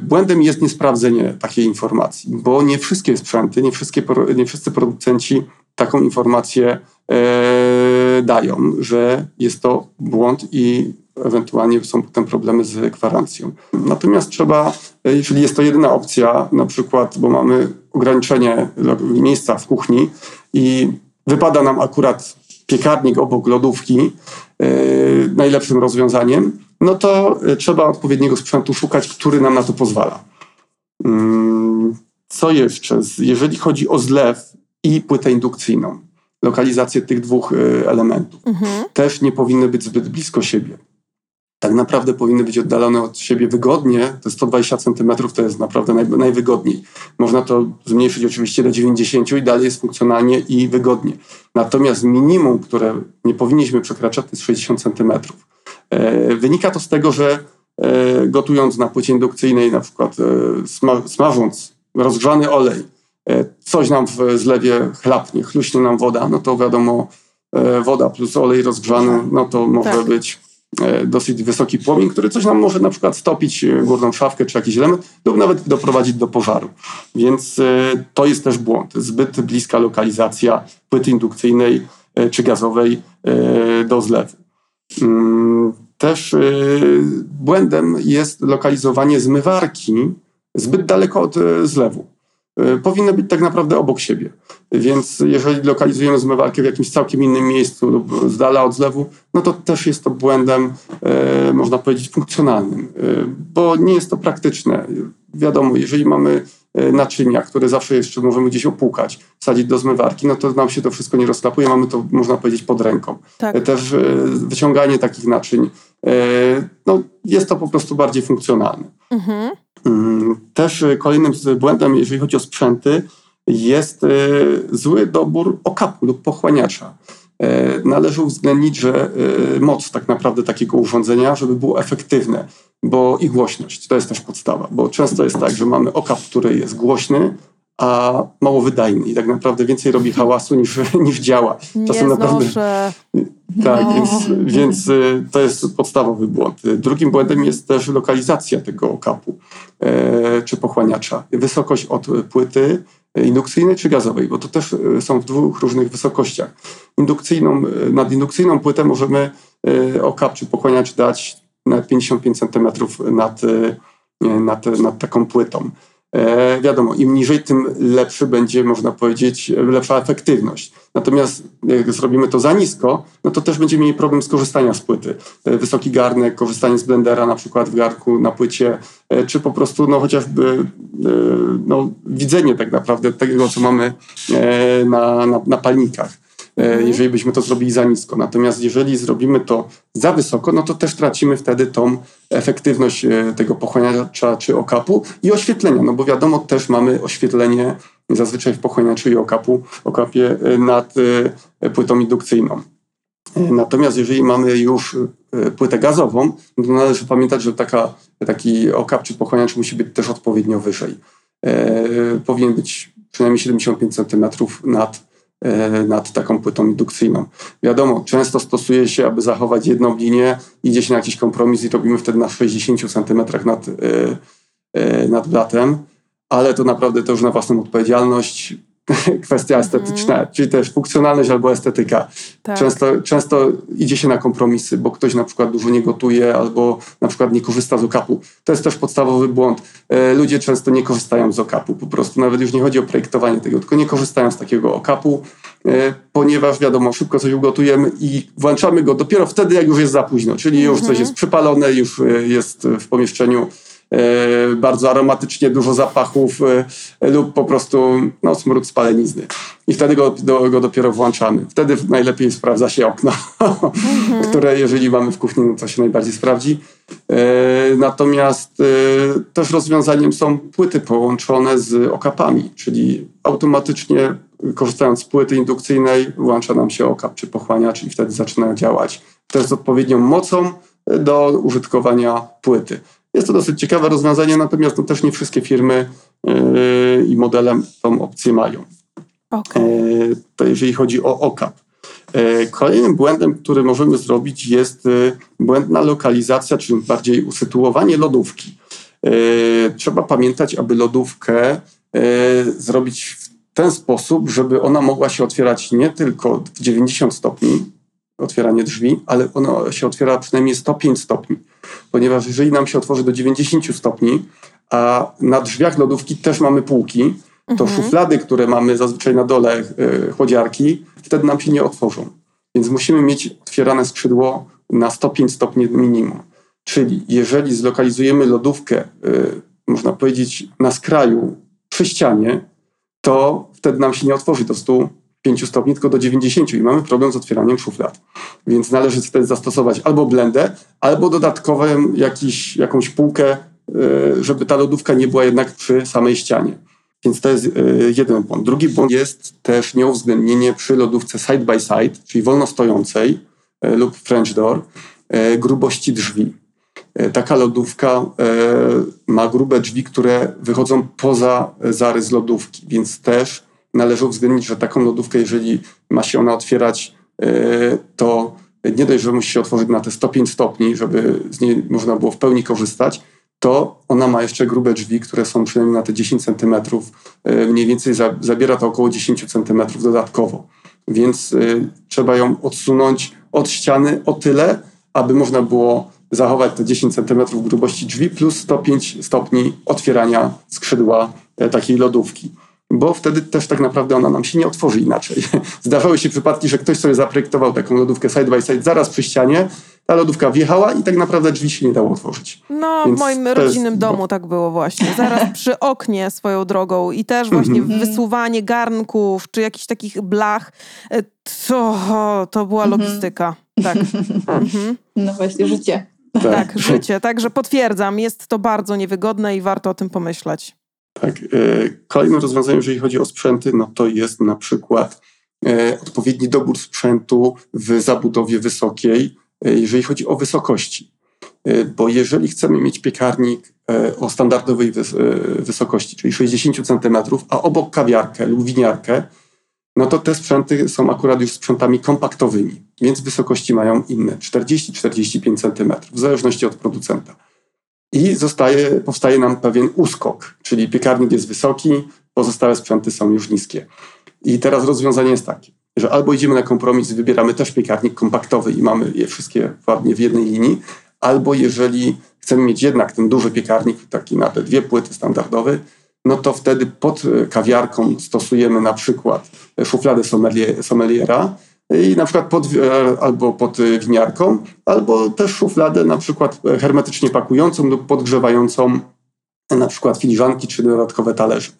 Błędem jest niesprawdzenie takiej informacji, bo nie wszystkie sprzęty, nie, wszystkie, nie wszyscy producenci taką informację e, dają, że jest to błąd i ewentualnie są potem problemy z gwarancją. Natomiast trzeba, e, jeżeli jest to jedyna opcja, na przykład, bo mamy ograniczenie miejsca w kuchni i wypada nam akurat piekarnik obok lodówki, e, najlepszym rozwiązaniem, no to e, trzeba odpowiedniego sprzętu szukać, który nam na to pozwala. Mm, Co jeszcze? Jeżeli chodzi o zlew i płytę indukcyjną, lokalizację tych dwóch e, elementów, Mhm. też nie powinny być zbyt blisko siebie. Tak naprawdę powinny być oddalone od siebie wygodnie. Te 120 cm to jest naprawdę naj, najwygodniej. Można to zmniejszyć oczywiście do 90 i dalej jest funkcjonalnie i wygodnie. Natomiast minimum, które nie powinniśmy przekraczać, to jest 60 cm. E, wynika to z tego, że e, gotując na płycie indukcyjnej, na przykład e, sma, smażąc rozgrzany olej, coś nam w zlewie chlapnie, chluśnie nam woda, no to wiadomo, woda plus olej rozgrzany, no to może Tak. być dosyć wysoki płomień, który coś nam może na przykład stopić górną szafkę czy jakiś element lub nawet doprowadzić do pożaru. Więc to jest też błąd. Zbyt bliska lokalizacja płyty indukcyjnej czy gazowej do zlewu. Też e, błędem jest lokalizowanie zmywarki zbyt daleko od e, zlewu. E, Powinny być tak naprawdę obok siebie. Więc jeżeli lokalizujemy zmywarkę w jakimś całkiem innym miejscu lub z dala od zlewu, no to też jest to błędem, e, można powiedzieć, funkcjonalnym, bo nie jest to praktyczne. Wiadomo, jeżeli mamy naczynia, które zawsze jeszcze możemy gdzieś opłukać, wsadzić do zmywarki, no to nam się to wszystko nie rozklapuje, mamy to, można powiedzieć, pod ręką. Tak. Też wyciąganie takich naczyń, no, jest to po prostu bardziej funkcjonalne. Mhm. Mm, Też e, kolejnym błędem, jeżeli chodzi o sprzęty, jest e, zły dobór okapu lub pochłaniacza. E, Należy uwzględnić, że e, moc tak naprawdę takiego urządzenia, żeby było efektywne, bo i głośność to jest też podstawa, bo często jest tak, że mamy okap, który jest głośny, a mało wydajny i tak naprawdę więcej robi hałasu niż, [laughs] niż działa. Nie Czasem naprawdę- znoszę. Tak, No. więc, więc y, to jest podstawowy błąd. Drugim błędem jest też lokalizacja tego okapu e, czy pochłaniacza. Wysokość od płyty indukcyjnej czy gazowej, bo to też y, są w dwóch różnych wysokościach. Indukcyjną, y, nad indukcyjną płytę możemy y, okap czy pochłaniacz dać nawet 55 cm nad, nad, nad taką płytą. E, wiadomo, im niżej, tym lepszy będzie, można powiedzieć, lepsza efektywność. Natomiast jak zrobimy to za nisko, no to też będziemy mieli problem z korzystania z płyty. E, Wysoki garnek, korzystanie z blendera na przykład w garnku, na płycie, e, czy po prostu no, chociażby no, widzenie tak naprawdę tego, co mamy na, na, na palnikach. E, Jeżeli byśmy to zrobili za nisko. Natomiast jeżeli zrobimy to za wysoko, no to też tracimy wtedy tą efektywność e, tego pochłaniacza czy okapu i oświetlenia, no bo wiadomo, też mamy oświetlenie zazwyczaj w pochłaniaczu i okapu, okapie e, nad płytą indukcyjną. Natomiast jeżeli mamy już płytę gazową, no to należy pamiętać, że taka, taki okap czy pochłaniacz musi być też odpowiednio wyżej. E, powinien być przynajmniej 75 cm nad, nad taką płytą indukcyjną. Wiadomo, często stosuje się, aby zachować jedną linię, idzie się na jakiś kompromis i robimy wtedy na 60 cm nad, e, e, nad blatem, ale to naprawdę to już na własną odpowiedzialność. [laughs] Kwestia estetyczna, czyli też funkcjonalność albo estetyka. Tak. Często, często idzie się na kompromisy, bo ktoś na przykład dużo nie gotuje albo na przykład nie korzysta z okapu. To jest też podstawowy błąd. E, Ludzie często nie korzystają z okapu, po prostu nawet już nie chodzi o projektowanie tego, tylko nie korzystają z takiego okapu, e, ponieważ wiadomo, szybko coś ugotujemy i włączamy go dopiero wtedy, jak już jest za późno, czyli już coś jest przypalone, już e, jest w pomieszczeniu bardzo aromatycznie, dużo zapachów e, lub po prostu no, smród spalenizny. I wtedy go, do, go dopiero włączamy. Wtedy najlepiej sprawdza się okno, [laughs] które jeżeli mamy w kuchni, no to się najbardziej sprawdzi. E, natomiast e, też rozwiązaniem są płyty połączone z okapami, czyli automatycznie korzystając z płyty indukcyjnej włącza nam się okap czy pochłaniacz i wtedy zaczyna działać też z odpowiednią mocą do użytkowania płyty. Jest to dosyć ciekawe rozwiązanie, natomiast no, też nie wszystkie firmy yy, i modele tą opcję mają. Okay. Yy, to jeżeli chodzi o okap. Yy, kolejnym błędem, który możemy zrobić jest błędna lokalizacja, czyli bardziej usytuowanie lodówki. Trzeba pamiętać, aby lodówkę zrobić w ten sposób, żeby ona mogła się otwierać nie tylko w 90 stopni, otwieranie drzwi, ale ono się otwiera przynajmniej 105 stopni. Ponieważ jeżeli nam się otworzy do 90 stopni, a na drzwiach lodówki też mamy półki, to mhm. szuflady, które mamy zazwyczaj na dole yy, chłodziarki, wtedy nam się nie otworzą. Więc musimy mieć otwierane skrzydło na 105 stopni minimum. Czyli jeżeli zlokalizujemy lodówkę, yy, można powiedzieć, na skraju przy ścianie, to wtedy nam się nie otworzy do 105 stopni, tylko do 90 i mamy problem z otwieraniem szuflad. Więc należy wtedy zastosować albo blendę, albo dodatkową jakiś, jakąś półkę, e, żeby ta lodówka nie była jednak przy samej ścianie. Więc to jest e, jeden błąd. Drugi błąd jest też nieuwzględnienie przy lodówce side by side, czyli wolno stojącej e, lub French door, grubości drzwi. Taka lodówka ma grube drzwi, które wychodzą poza zarys lodówki, więc też należy uwzględnić, że taką lodówkę, jeżeli ma się ona otwierać, e, to nie dość, że musi się otworzyć na te 105 stopni, żeby z niej można było w pełni korzystać, to ona ma jeszcze grube drzwi, które są przynajmniej na te 10 cm. Mniej więcej zabiera to około 10 cm dodatkowo. Więc trzeba ją odsunąć od ściany o tyle, aby można było zachować te 10 cm grubości drzwi plus 105 stopni otwierania skrzydła e, takiej lodówki. Bo wtedy też tak naprawdę ona nam się nie otworzy inaczej. [laughs] Zdarzały się przypadki, że ktoś sobie zaprojektował taką lodówkę side by side zaraz przy ścianie, ta lodówka wjechała i tak naprawdę drzwi się nie dało otworzyć. No, Więc w moim rodzinnym jest... domu tak było właśnie. Zaraz [laughs] przy oknie swoją drogą i też właśnie mhm. wysuwanie garnków czy jakichś takich blach. E, to, to była mhm. logistyka. Tak. [laughs] Mhm. No właśnie, życie. Tak. tak, życie. Także potwierdzam, jest to bardzo niewygodne i warto o tym pomyśleć. Tak. E, kolejnym rozwiązaniem, jeżeli chodzi o sprzęty, no to jest na przykład e, odpowiedni dobór sprzętu w zabudowie wysokiej, e, jeżeli chodzi o wysokości. Bo jeżeli chcemy mieć piekarnik o standardowej wysokości, czyli 60 cm, a obok kawiarkę lub winiarkę, no to te sprzęty są akurat już sprzętami kompaktowymi, więc wysokości mają inne, 40-45 cm, w zależności od producenta. I zostaje, powstaje nam pewien uskok, czyli piekarnik jest wysoki, pozostałe sprzęty są już niskie. I teraz rozwiązanie jest takie, że albo idziemy na kompromis, wybieramy też piekarnik kompaktowy i mamy je wszystkie ładnie w jednej linii, albo jeżeli chcemy mieć jednak ten duży piekarnik, taki na te dwie płyty standardowy, no to wtedy pod e, kawiarką stosujemy na przykład szufladę sommeliera i na przykład pod, e, albo pod winiarką, albo też szufladę na przykład hermetycznie pakującą lub podgrzewającą na przykład filiżanki czy dodatkowe talerze.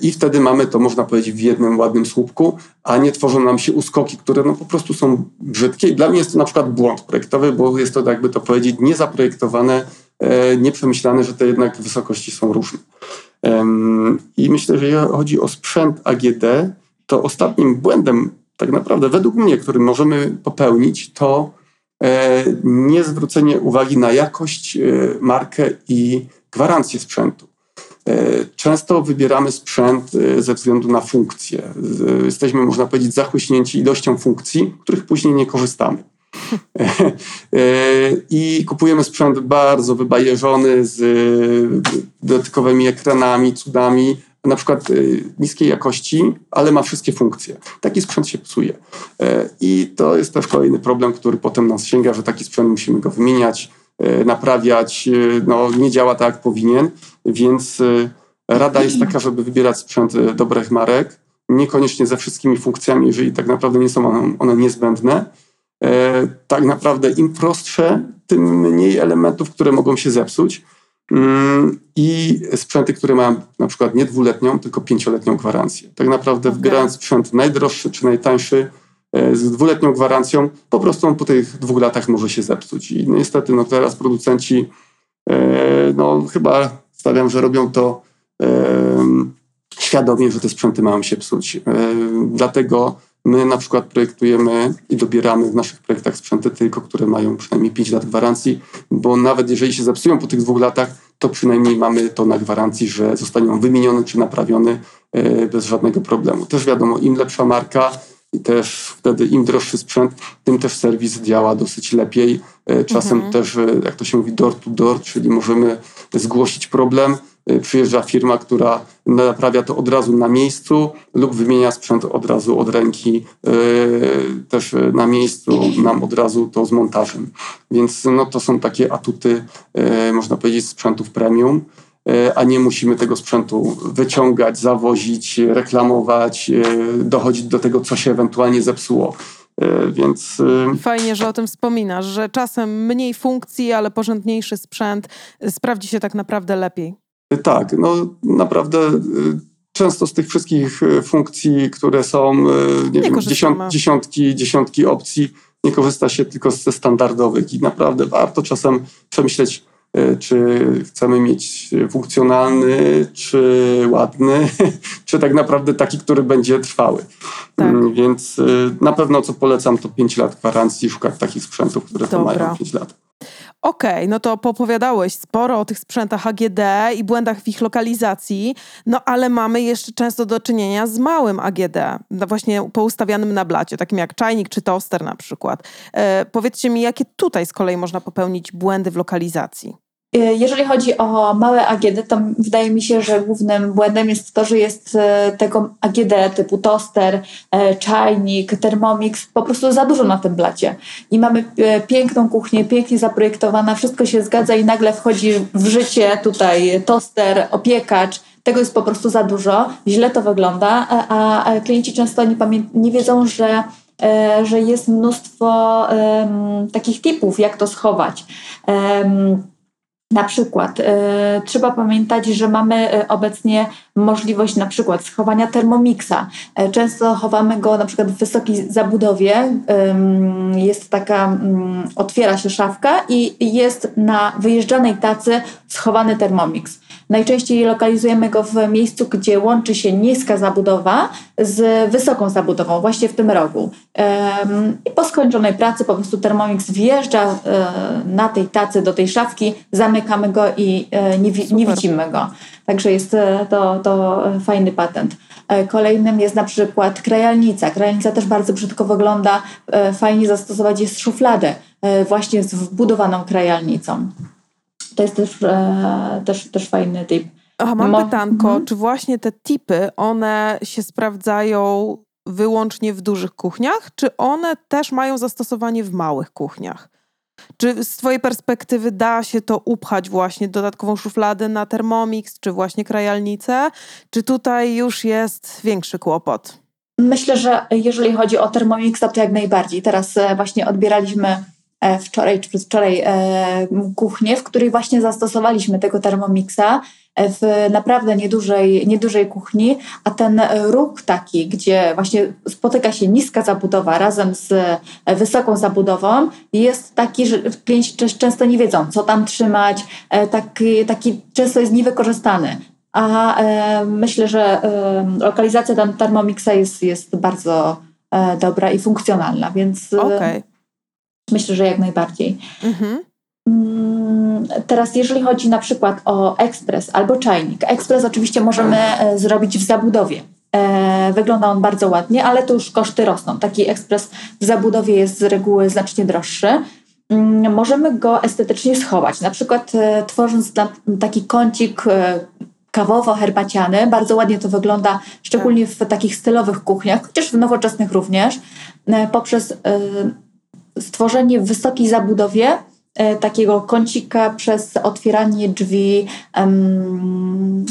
I wtedy mamy to, można powiedzieć, w jednym ładnym słupku, a nie tworzą nam się uskoki, które no po prostu są brzydkie. I dla mnie jest to na przykład błąd projektowy, bo jest to, jakby to powiedzieć, niezaprojektowane, e, nieprzemyślane, że te jednak wysokości są różne. I myślę, że jeżeli chodzi o sprzęt AGD, to ostatnim błędem, tak naprawdę według mnie, który możemy popełnić, to e, niezwrócenie uwagi na jakość, e, markę i gwarancję sprzętu. E, często wybieramy sprzęt ze względu na funkcję. Jesteśmy, można powiedzieć, zachłyśnięci ilością funkcji, których później nie korzystamy. I kupujemy sprzęt bardzo wybajeżony z dodatkowymi ekranami, cudami, na przykład y, niskiej jakości, ale ma wszystkie funkcje. Taki sprzęt się psuje. E, I to jest też kolejny problem, który potem nas sięga, że taki sprzęt musimy go wymieniać, e, naprawiać. E, no, nie działa tak, jak powinien, więc rada jest taka, żeby wybierać sprzęt dobrych marek, niekoniecznie ze wszystkimi funkcjami, jeżeli tak naprawdę nie są one, one niezbędne. Tak naprawdę im prostsze, tym mniej elementów, które mogą się zepsuć. Mm, I sprzęty, które mają na przykład nie dwuletnią, tylko pięcioletnią gwarancję. Tak naprawdę Okej. wybierając sprzęt najdroższy czy najtańszy e, z dwuletnią gwarancją, po prostu on po tych dwóch latach może się zepsuć. I niestety no teraz producenci e, no chyba stawiam, że robią to świadomie, że te sprzęty mają się psuć. E, Dlatego my na przykład projektujemy i dobieramy w naszych projektach sprzęty tylko, które mają przynajmniej 5 lat gwarancji, bo nawet jeżeli się zepsują po tych dwóch latach, to przynajmniej mamy to na gwarancji, że zostanie on wymieniony czy naprawiony e, bez żadnego problemu. Też wiadomo, im lepsza marka i też wtedy im droższy sprzęt, tym też serwis działa dosyć lepiej. E, Czasem Mhm. też, e, jak to się mówi, door to door, czyli możemy zgłosić problem, przyjeżdża firma, która naprawia to od razu na miejscu lub wymienia sprzęt od razu od ręki, e, też e, na miejscu nam od razu to z montażem. Więc no, to są takie atuty, można powiedzieć, sprzętów premium, a nie musimy tego sprzętu wyciągać, zawozić, reklamować, dochodzić do tego, co się ewentualnie zepsuło. Więc Fajnie, że o tym wspominasz, że czasem mniej funkcji, ale porządniejszy sprzęt y, sprawdzi się tak naprawdę lepiej. Tak, no naprawdę y, często z tych wszystkich y, funkcji, które są, y, nie wiem, korzystamy. dziesiąt, dziesiątki, dziesiątki opcji, nie korzysta się tylko ze standardowych i naprawdę warto czasem przemyśleć, czy chcemy mieć funkcjonalny, czy ładny, [laughs] czy tak naprawdę taki, który będzie trwały. Tak. Mm, Więc na pewno co polecam to 5 lat gwarancji, szukać takich sprzętów, które to Dobra. mają 5 lat. Okej, no to popowiadałeś sporo o tych sprzętach AGD i błędach w ich lokalizacji, no ale mamy jeszcze często do czynienia z małym AGD, no właśnie poustawianym na blacie, takim jak czajnik czy toster na przykład. E, powiedzcie mi, jakie tutaj z kolei można popełnić błędy w lokalizacji? E, Jeżeli chodzi o małe AGD, to wydaje mi się, że głównym błędem jest to, że jest e, tego AGD typu toster, e, czajnik, Thermomix po prostu za dużo na tym blacie. I mamy piękną kuchnię, pięknie zaprojektowana, wszystko się zgadza i nagle wchodzi w życie tutaj toster, opiekacz. Tego jest po prostu za dużo, źle to wygląda, a, klienci często nie, nie wiedzą, że że jest mnóstwo takich tipów, jak to schować. Na przykład e, trzeba pamiętać, że mamy e, obecnie możliwość na przykład schowania Thermomixa. E, często chowamy go na przykład w wysokiej zabudowie. Jest taka, mm, otwiera się szafka i jest na wyjeżdżanej tacy schowany Thermomix. Najczęściej lokalizujemy go w miejscu, gdzie łączy się niska zabudowa z wysoką zabudową, właśnie w tym rogu. I po skończonej pracy po prostu Thermomix wjeżdża e, na tej tacy do tej szafki, zamykamy go i e, nie, nie widzimy go. Także jest e, to, to e, fajny patent. E, Kolejnym jest na przykład krajalnica. Krajalnica też bardzo brzydko wygląda. Fajnie zastosować jest szufladę właśnie z wbudowaną krajalnicą. To jest też, też, też fajny tip. Aha, mam Mo- pytanko, mhm. czy właśnie te tipy, one się sprawdzają wyłącznie w dużych kuchniach, czy one też mają zastosowanie w małych kuchniach? Czy z Twojej perspektywy da się to upchać właśnie dodatkową szufladę na Thermomix, czy właśnie krajalnicę? Czy tutaj już jest większy kłopot? Myślę, że jeżeli chodzi o Thermomixa, to jak najbardziej. Teraz e, właśnie odbieraliśmy wczoraj czy przedwczoraj e, kuchnię, w której właśnie zastosowaliśmy tego Thermomixa e, w naprawdę niedużej, niedużej kuchni, a ten e, róg taki, gdzie właśnie spotyka się niska zabudowa razem z e, wysoką zabudową, jest taki, że klienci często nie wiedzą, co tam trzymać, e, taki, taki często jest niewykorzystany. A e, myślę, że e, lokalizacja tam Thermomixa jest, jest bardzo e, dobra i funkcjonalna, więc e, Okej. Myślę, że jak najbardziej. Mhm. Mm, Teraz, jeżeli chodzi na przykład o ekspres albo czajnik. Ekspres oczywiście możemy e, zrobić w zabudowie. E, Wygląda on bardzo ładnie, ale to już koszty rosną. Taki ekspres w zabudowie jest z reguły znacznie droższy. Mm, Możemy go estetycznie schować, na przykład e, tworząc taki kącik kawowo-herbaciany. Bardzo ładnie to wygląda, szczególnie w takich stylowych kuchniach, chociaż w nowoczesnych również, poprzez stworzenie w wysokiej zabudowie e, takiego kącika przez otwieranie drzwi em,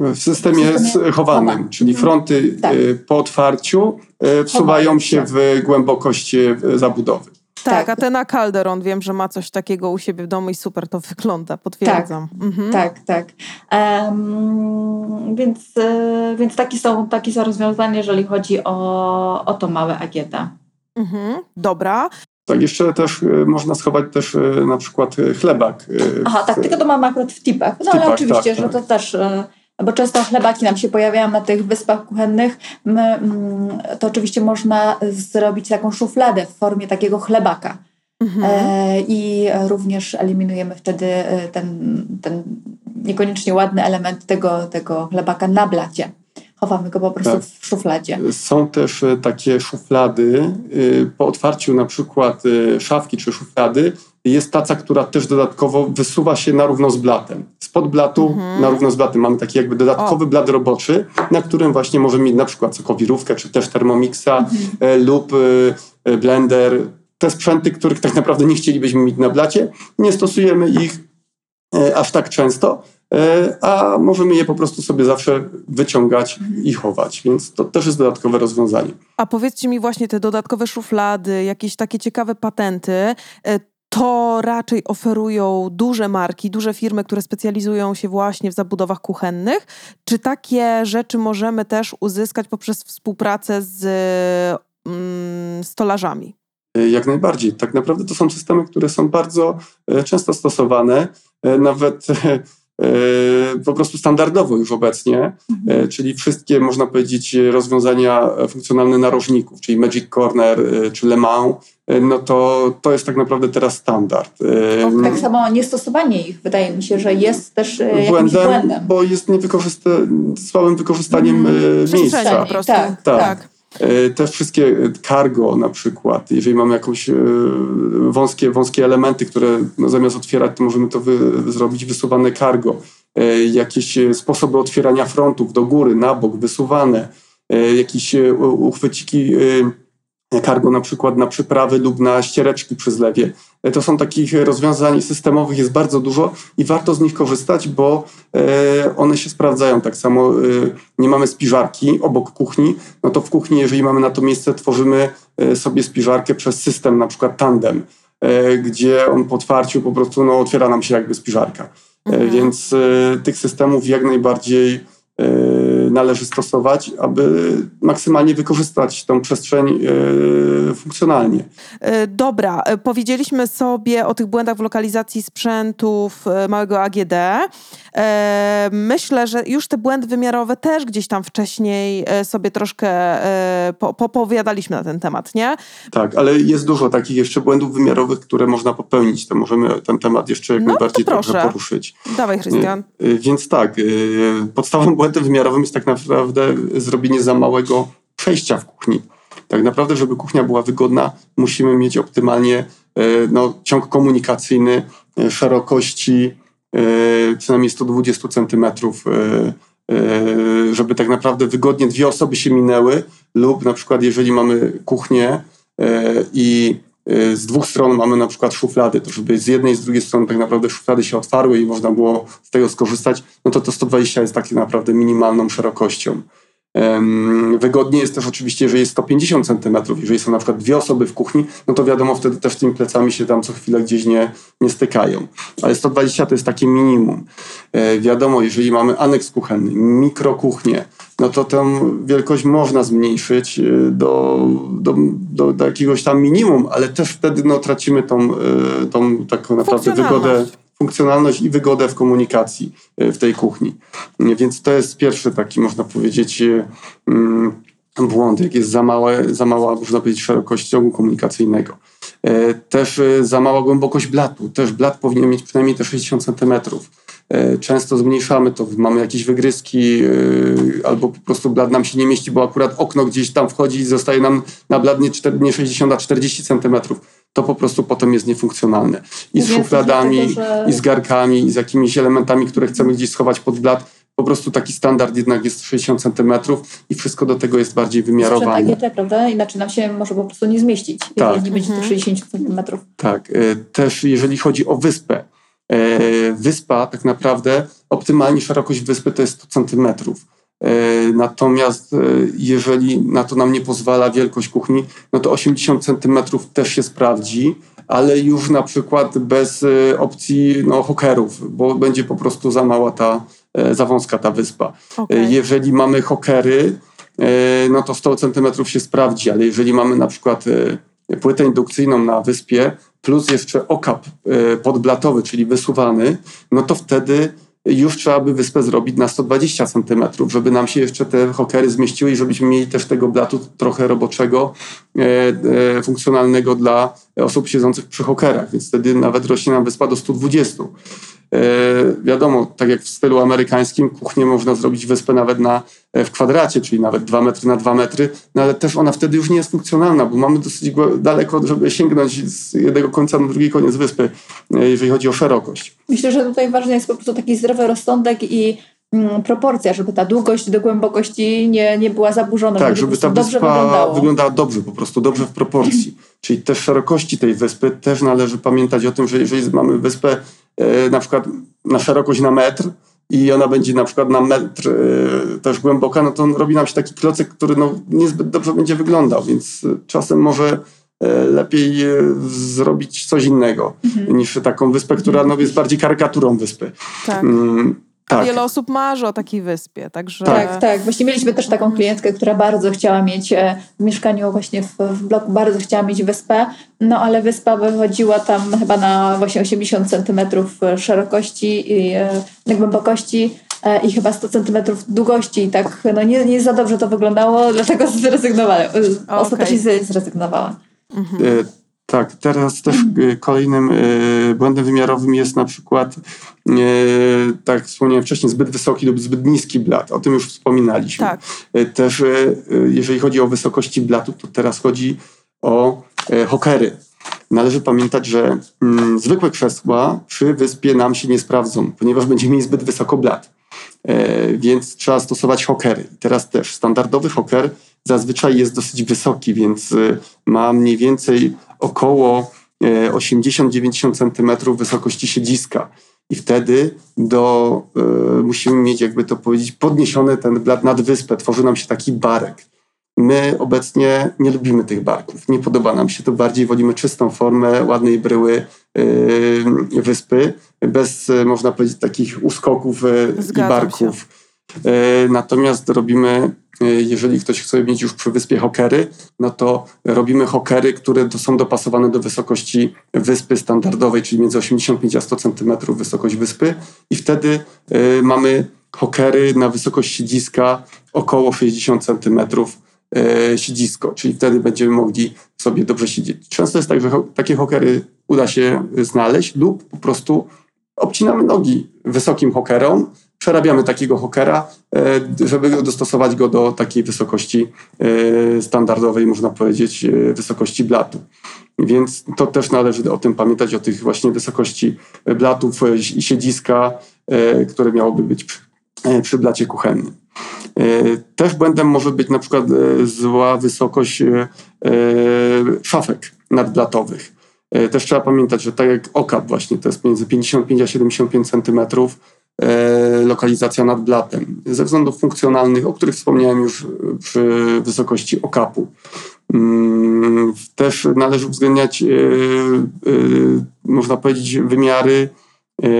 W systemie W systemie chowanym, chowanym. czyli fronty Tak. y, po otwarciu y, wsuwają się w głębokość zabudowy. Tak, tak. Atena Calderon wiem, że ma coś takiego u siebie w domu i super to [laughs] wygląda, potwierdzam. Mhm. Tak, tak. Em, więc e, więc takie, są, takie są rozwiązania, jeżeli chodzi o, o to małe AGD. Mhm. Dobra. Tak, jeszcze też e, można schować też e, na przykład e, chlebak. Aha, tak, w- tylko to mamy akurat w tipach. No tipach, ale oczywiście, tak, że tak. to też, e, bo często chlebaki nam się pojawiają na tych wyspach kuchennych. My, mm, to oczywiście można zrobić taką szufladę w formie takiego chlebaka. Mhm. E, I również eliminujemy wtedy ten, ten niekoniecznie ładny element tego, tego chlebaka na blacie. Chowamy go po prostu Tak. w szufladzie. Są też e, takie szuflady. e, Po otwarciu na przykład e, szafki czy szuflady jest taca, która też dodatkowo wysuwa się na równo z blatem. Spod blatu Mhm. na równo z blatem mamy taki jakby dodatkowy blat roboczy, na którym właśnie możemy mieć na przykład sokowirówkę czy też Thermomixa e, lub e, e, blender. Te sprzęty, których tak naprawdę nie chcielibyśmy mieć na blacie, nie stosujemy ich aż tak często, a możemy je po prostu sobie zawsze wyciągać i chować, więc to też jest dodatkowe rozwiązanie. A powiedzcie mi właśnie te dodatkowe szuflady, jakieś takie ciekawe patenty, e, to raczej oferują duże marki, duże firmy, które specjalizują się właśnie w zabudowach kuchennych. Czy takie rzeczy możemy też uzyskać poprzez współpracę z mm, stolarzami? E, Jak najbardziej. Tak naprawdę to są systemy, które są bardzo e, często stosowane, e, nawet e, e, po prostu standardowo już obecnie, e, czyli wszystkie, można powiedzieć, rozwiązania e, funkcjonalne narożników, czyli Magic Corner e, czy Le Mans, e, no to, to jest tak naprawdę teraz standard. E, Tak samo niestosowanie ich wydaje mi się, że jest też e, błędem, błędem. bo jest niewykorzysta- słabym wykorzystaniem e, Przestrzeni miejsca. po prostu. Tak, tak. E, Te wszystkie cargo na przykład, jeżeli mamy jakieś e, wąskie, wąskie elementy, które no, zamiast otwierać, to możemy to wy, zrobić wysuwane cargo. E, Jakieś e, sposoby otwierania frontów do góry, na bok, wysuwane. E, Jakieś e, uchwyciki e, cargo na przykład na przyprawy lub na ściereczki przy zlewie. E, To są takich rozwiązań systemowych, jest bardzo dużo i warto z nich korzystać, bo e, one się sprawdzają. Tak samo e, nie mamy spiżarki obok kuchni, no to w kuchni, jeżeli mamy na to miejsce, tworzymy sobie spiżarkę przez system, na przykład tandem, gdzie on po otwarciu po prostu no, otwiera nam się jakby spiżarka. Mhm. Więc tych systemów jak najbardziej należy stosować, aby maksymalnie wykorzystać tą przestrzeń e, funkcjonalnie. E, Dobra, e, powiedzieliśmy sobie o tych błędach w lokalizacji sprzętów małego AGD. Myślę, że już te błędy wymiarowe też gdzieś tam wcześniej sobie troszkę po- popowiadaliśmy na ten temat, nie? Tak, ale jest dużo takich jeszcze błędów wymiarowych, które można popełnić. To możemy ten temat jeszcze jak No, najbardziej proszę. poruszyć. Dawaj, Chrystian. Więc tak, podstawowym błędem wymiarowym jest tak naprawdę zrobienie za małego przejścia w kuchni. Tak naprawdę, żeby kuchnia była wygodna, musimy mieć optymalnie y, no, ciąg komunikacyjny y, szerokości y, przynajmniej 120 centymetrów, żeby tak naprawdę wygodnie dwie osoby się minęły lub na przykład jeżeli mamy kuchnię i z dwóch stron mamy na przykład szuflady, to żeby z jednej i z drugiej strony tak naprawdę szuflady się otwarły i można było z tego skorzystać, no to to 120 jest tak naprawdę minimalną szerokością. Em, Wygodnie jest też oczywiście, jeżeli jest 150 cm. Jeżeli są na przykład dwie osoby w kuchni, no to wiadomo, wtedy też tymi plecami się tam co chwilę gdzieś nie, nie stykają. Ale 120 to jest takie minimum. E, wiadomo, jeżeli mamy aneks kuchenny, mikrokuchnię, no to tę wielkość można zmniejszyć e, do, do, do, do jakiegoś tam minimum, ale też wtedy no, tracimy tą, e, tą taką naprawdę wygodę, Funkcjonalność. i wygodę w komunikacji e, w tej kuchni. E, Więc to jest pierwszy taki, można powiedzieć, e, mm, błąd, jak jest za, małe, za mała, można powiedzieć, szerokość ciągu komunikacyjnego. E, Też za mała głębokość blatu. Też blat powinien mieć przynajmniej te 60 centymetrów. E, Często zmniejszamy to, mamy jakieś wygryzki e, albo po prostu blat nam się nie mieści, bo akurat okno gdzieś tam wchodzi i zostaje nam na blat nie, 4, nie 60, a 40 centymetrów. To po prostu potem jest niefunkcjonalne. I z szufladami, dlatego, że- i z garkami, i z jakimiś elementami, które chcemy gdzieś schować pod blat. Po prostu taki standard jednak jest 60 centymetrów i wszystko do tego jest bardziej Sprzęt wymiarowane. AGT, prawda? Inaczej nam się może po prostu nie zmieścić, Tak. jeżeli nie będzie tych Mhm. 60 centymetrów. Tak, e, też jeżeli chodzi o wyspę. E, Wyspa tak naprawdę, optymalnie szerokość wyspy to jest 100 centymetrów. E, Natomiast e, jeżeli na to nam nie pozwala wielkość kuchni, no to 80 cm też się sprawdzi, ale już na przykład bez opcji no, hokerów, bo będzie po prostu za mała ta, za wąska ta wyspa. Okej. Jeżeli mamy hokery, no to 100 cm się sprawdzi, ale jeżeli mamy na przykład płytę indukcyjną na wyspie, plus jeszcze okap e, podblatowy, czyli wysuwany, no to wtedy już trzeba by wyspę zrobić na 120 cm, żeby nam się jeszcze te hokery zmieściły i żebyśmy mieli też tego blatu trochę roboczego, e, e, funkcjonalnego dla osób siedzących przy hokerach, więc wtedy nawet rośnie nam wyspa do 120. E, wiadomo, tak jak w stylu amerykańskim, kuchnię można zrobić wyspę nawet na, e, w kwadracie, czyli nawet 2 metry na 2 metry, no ale też ona wtedy już nie jest funkcjonalna, bo mamy dosyć daleko, żeby sięgnąć z jednego końca na drugi koniec wyspy, e, jeżeli chodzi o szerokość. Myślę, że tutaj ważny jest po prostu taki zdrowy rozsądek i mm, proporcja, żeby ta długość do głębokości nie, nie była zaburzona, Tak, żeby, żeby ta dobrze wyspa wyglądało. wyglądała dobrze, po prostu dobrze w proporcji. Czyli też szerokości tej wyspy też należy pamiętać o tym, że jeżeli mamy wyspę na przykład na szerokość na metr i ona będzie na przykład na metr e, też głęboka, no to robi nam się taki klocek, który no, niezbyt dobrze będzie wyglądał, więc e, czasem może e, lepiej e, zrobić coś innego Mhm. niż taką wyspę, która no, jest bardziej karykaturą wyspy. Tak. Mm, tak. wiele osób marzy o takiej wyspie, także... Tak, tak. Właśnie mieliśmy też taką klientkę, która bardzo chciała mieć e, w mieszkaniu właśnie w, w bloku, bardzo chciała mieć wyspę, no ale wyspa wychodziła tam chyba na właśnie 80 centymetrów szerokości i e, głębokości e, i chyba 100 centymetrów długości i tak no nie, nie za dobrze to wyglądało, dlatego zrezygnowała. e, Ostatecznie zrezygnowała. Mhm. E, Tak, teraz też e, kolejnym e, błędem wymiarowym jest na przykład, e, tak jak wspomniałem wcześniej, zbyt wysoki lub zbyt niski blat. O tym już wspominaliśmy. Tak. E, Też e, e, jeżeli chodzi o wysokości blatu, to teraz chodzi o e, hokery. Należy pamiętać, że mm, zwykłe krzesła przy wyspie nam się nie sprawdzą, ponieważ będziemy mieli zbyt wysoko blat. E, więc trzeba stosować hokery. I teraz też standardowy hoker zazwyczaj jest dosyć wysoki, więc e, ma mniej więcej około e, 80-90 cm wysokości siedziska. I wtedy do, e, musimy mieć, jakby to powiedzieć, podniesiony ten blat nad wyspę. Tworzy nam się taki barek. My obecnie nie lubimy tych barków. Nie podoba nam się to. Bardziej wolimy czystą formę, ładnej bryły e, wyspy, bez, e, można powiedzieć, takich uskoków e, i barków. E, Natomiast robimy, e, jeżeli ktoś chce mieć już przy wyspie hokery, no to robimy hokery, które są dopasowane do wysokości wyspy standardowej, czyli między 85 a 100 cm wysokość wyspy i wtedy e, mamy hokery na wysokość siedziska około 60 cm e, siedzisko, czyli wtedy będziemy mogli sobie dobrze siedzieć. Często jest tak, że takie hokery uda się znaleźć lub po prostu obcinamy nogi wysokim hokerom, przerabiamy takiego hokera, e, żeby dostosować go do takiej wysokości e, standardowej, można powiedzieć, e, wysokości blatu. Więc to też należy o tym pamiętać, o tych właśnie wysokości blatów i siedziska, które miałoby być przy, blacie kuchennym. Też błędem może być na przykład zła wysokość szafek nadblatowych. Też trzeba pamiętać, że tak jak okap właśnie, to jest między 55 a 75 centymetrów lokalizacja nad blatem. Ze względów funkcjonalnych, o których wspomniałem już e, przy wysokości okapu. Mm, Też należy uwzględniać, e, e, można powiedzieć, wymiary e, e,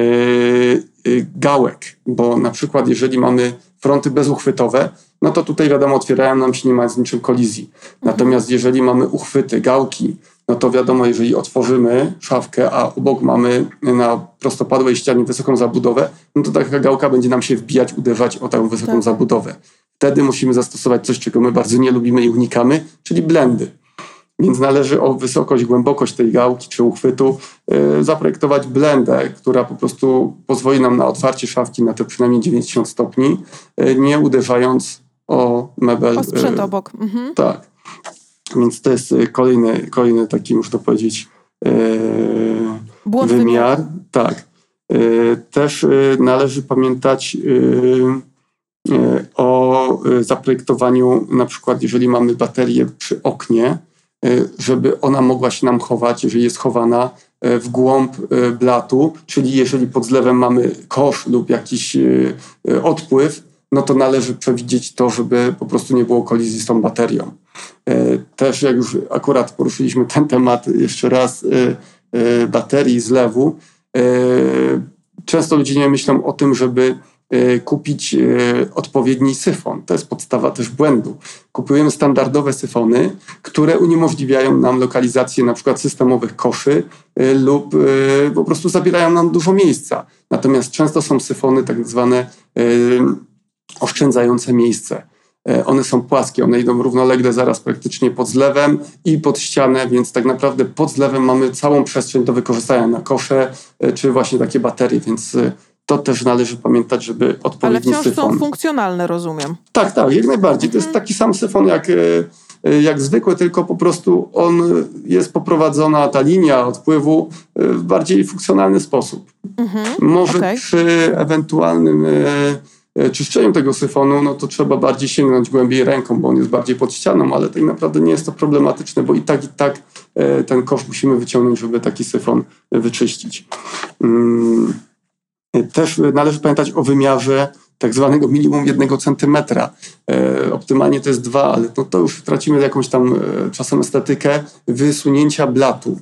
gałek, bo na przykład jeżeli mamy fronty bezuchwytowe, no to tutaj wiadomo, otwierają nam się, nie ma z niczym kolizji. Natomiast jeżeli mamy uchwyty, gałki, no to wiadomo, jeżeli otworzymy szafkę, a obok mamy na prostopadłej ścianie wysoką zabudowę, no to taka gałka będzie nam się wbijać, uderzać o taką wysoką Tak. zabudowę. Wtedy musimy zastosować coś, czego my bardzo nie lubimy i unikamy, czyli blendy. Więc należy o wysokość, głębokość tej gałki czy uchwytu y, zaprojektować blendę, która po prostu pozwoli nam na otwarcie szafki na te przynajmniej 90 stopni, y, nie uderzając o mebel. O sprzęt y, obok. Mhm. tak. Więc to jest y, kolejny, kolejny taki, można powiedzieć, yy, Błąd wymiar. Tak. Yy, Też należy pamiętać o zaprojektowaniu, na przykład jeżeli mamy baterię przy oknie, żeby ona mogła się nam chować, jeżeli jest chowana w głąb blatu, czyli jeżeli pod zlewem mamy kosz lub jakiś odpływ, no to należy przewidzieć to, żeby po prostu nie było kolizji z tą baterią. Też jak już akurat poruszyliśmy ten temat jeszcze raz baterii zlewu, często ludzie nie myślą o tym, żeby E, kupić e, odpowiedni syfon. To jest podstawa też błędu. Kupujemy standardowe syfony, które uniemożliwiają nam lokalizację na przykład systemowych koszy e, lub po prostu zabierają nam dużo miejsca. Natomiast często są syfony tak zwane oszczędzające miejsce. One są płaskie, one idą równolegle zaraz praktycznie pod zlewem i pod ścianę, więc tak naprawdę pod zlewem mamy całą przestrzeń do wykorzystania na kosze czy właśnie takie baterie, więc to też należy pamiętać, żeby odpowiedni Ale wciąż syfon... są funkcjonalne, rozumiem. Tak, tak, jak najbardziej. To jest mhm. taki sam syfon jak, e, e, jak zwykły, tylko po prostu on jest poprowadzona, ta linia odpływu e, w bardziej funkcjonalny sposób. Mhm. Może okay. przy ewentualnym czyszczeniu tego syfonu, no to trzeba bardziej sięgnąć głębiej ręką, bo on jest bardziej pod ścianą, ale tak naprawdę nie jest to problematyczne, bo i tak, i tak ten kosz musimy wyciągnąć, żeby taki syfon wyczyścić. Mm. Też należy pamiętać o wymiarze tak zwanego minimum jednego centymetra. E, optymalnie to jest dwa, ale to, to już tracimy jakąś tam e, czasem estetykę wysunięcia blatu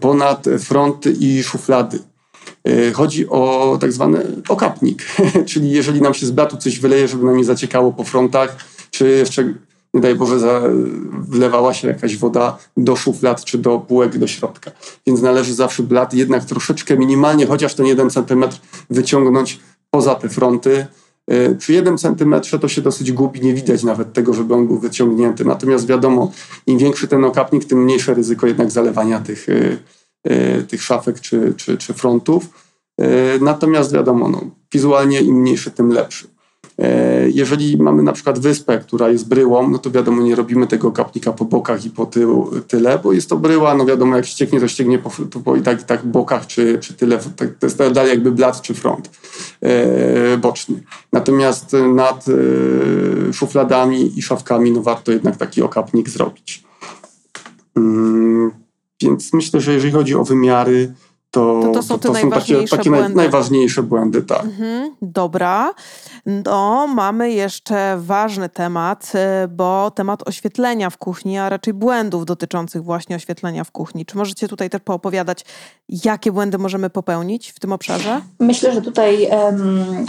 ponad front i szuflady. E, chodzi o tak zwany okapnik, [laughs] czyli jeżeli nam się z blatu coś wyleje, żeby nam nie zaciekało po frontach, czy jeszcze nie daj Boże, wlewała się jakaś woda do szuflad czy do półek do środka. Więc należy zawsze blat jednak troszeczkę minimalnie, chociaż ten jeden centymetr wyciągnąć poza te fronty. Y, przy jednym centymetrze to się dosyć gubi, nie widać nawet tego, żeby on był wyciągnięty. Natomiast wiadomo, im większy ten okapnik, tym mniejsze ryzyko jednak zalewania tych, y, tych szafek czy, czy, czy frontów. Natomiast wiadomo, no, wizualnie im mniejszy, tym lepszy. E, jeżeli mamy na przykład wyspę, która jest bryłą, no to wiadomo, nie robimy tego kapnika po bokach i po tyłu, tyle, bo jest to bryła, no wiadomo, jak ścieknie, to ścieknie po, to po i tak i tak bokach, czy, czy tyle, tak, to jest dalej jakby blat czy front e, boczny. Natomiast nad e, szufladami i szafkami, no warto jednak taki okapnik zrobić. Mm, więc myślę, że jeżeli chodzi o wymiary, to, to, to są te to, to najważniejsze są takie, takie błędy. najważniejsze błędy, tak. Mhm, dobra. No, mamy jeszcze ważny temat, y, bo temat oświetlenia w kuchni, a raczej błędów dotyczących właśnie oświetlenia w kuchni. Czy możecie tutaj też poopowiadać, jakie błędy możemy popełnić w tym obszarze? Myślę, że tutaj um,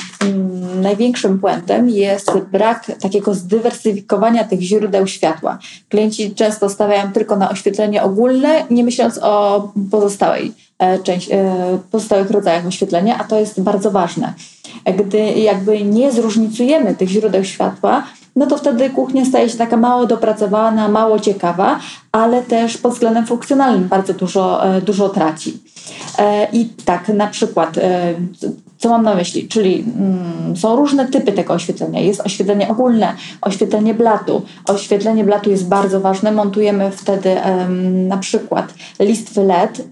największym błędem jest brak takiego zdywersyfikowania tych źródeł światła. Klienci często stawiają tylko na oświetlenie ogólne, nie myśląc o pozostałej E, część, e, pozostałych rodzajach oświetlenia, a to jest bardzo ważne. Gdy jakby nie zróżnicujemy tych źródeł światła, no to wtedy kuchnia staje się taka mało dopracowana, mało ciekawa, ale też pod względem funkcjonalnym bardzo dużo, e, dużo traci. I tak, na przykład co mam na myśli? Czyli mm, są różne typy tego oświetlenia. Jest oświetlenie ogólne, oświetlenie blatu. Oświetlenie blatu jest bardzo ważne. Montujemy wtedy na przykład listwy LED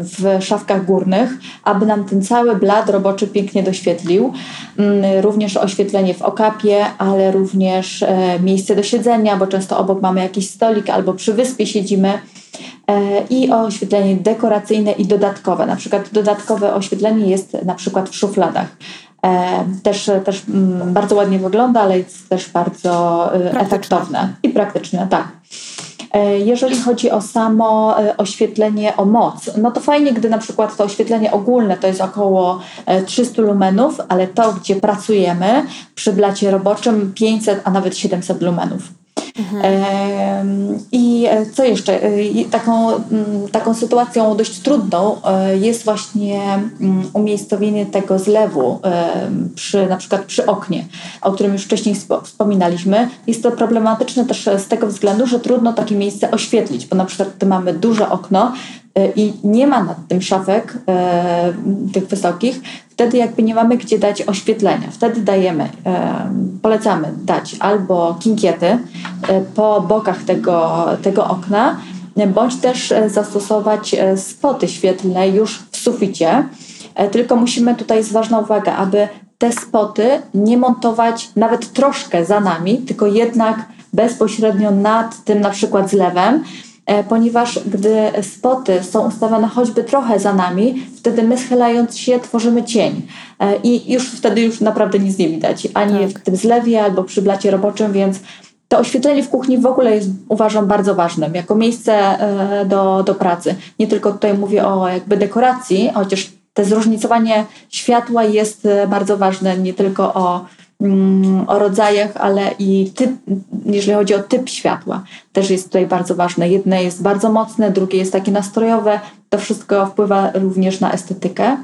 w szafkach górnych, aby nam ten cały blat roboczy pięknie doświetlił. Um, również oświetlenie w okapie, ale również e, miejsce do siedzenia, bo często obok mamy jakiś stolik albo przy wyspie siedzimy. E, i oświetlenie dekoracyjne i dodatkowe. Na przykład dodatkowe oświetlenie jest na przykład w szufladach. E, też, też mm, bardzo ładnie wygląda, ale jest też bardzo e, praktyczne. efektowne i praktyczne, tak. Jeżeli chodzi o samo oświetlenie o moc, no to fajnie, gdy na przykład to oświetlenie ogólne to jest około 300 lumenów, ale to, gdzie pracujemy przy blacie roboczym 500, a nawet 700 lumenów. I e, co jeszcze? E, taką, mm, taką sytuacją dość trudną e, jest właśnie mm, umiejscowienie tego zlewu przy, na przykład przy oknie, o którym już wcześniej wspominaliśmy. Jest to problematyczne też z tego względu, że trudno takie miejsce oświetlić, bo na przykład gdy mamy duże okno, i nie ma nad tym szafek tych wysokich, wtedy jakby nie mamy gdzie dać oświetlenia. Wtedy dajemy, e, polecamy dać albo kinkiety e, po bokach tego, tego okna, bądź też zastosować spoty świetlne już w suficie. Tylko musimy tutaj z ważną uwagę, aby te spoty nie montować nawet troszkę za nami, tylko jednak bezpośrednio nad tym na przykład zlewem, e, ponieważ gdy spoty są ustawione choćby trochę za nami, wtedy my schylając się tworzymy cień e, i już wtedy już naprawdę nic nie widać, ani Tak. w tym zlewie, albo przy blacie roboczym, więc to oświetlenie w kuchni w ogóle jest, uważam, bardzo ważnym, jako miejsce e, do, do pracy. Nie tylko tutaj mówię o jakby dekoracji, chociaż te zróżnicowanie światła jest e, bardzo ważne, nie tylko o, o rodzajach, ale i typ, jeżeli chodzi o typ światła, też jest tutaj bardzo ważne. Jedne jest bardzo mocne, drugie jest takie nastrojowe. To wszystko wpływa również na estetykę.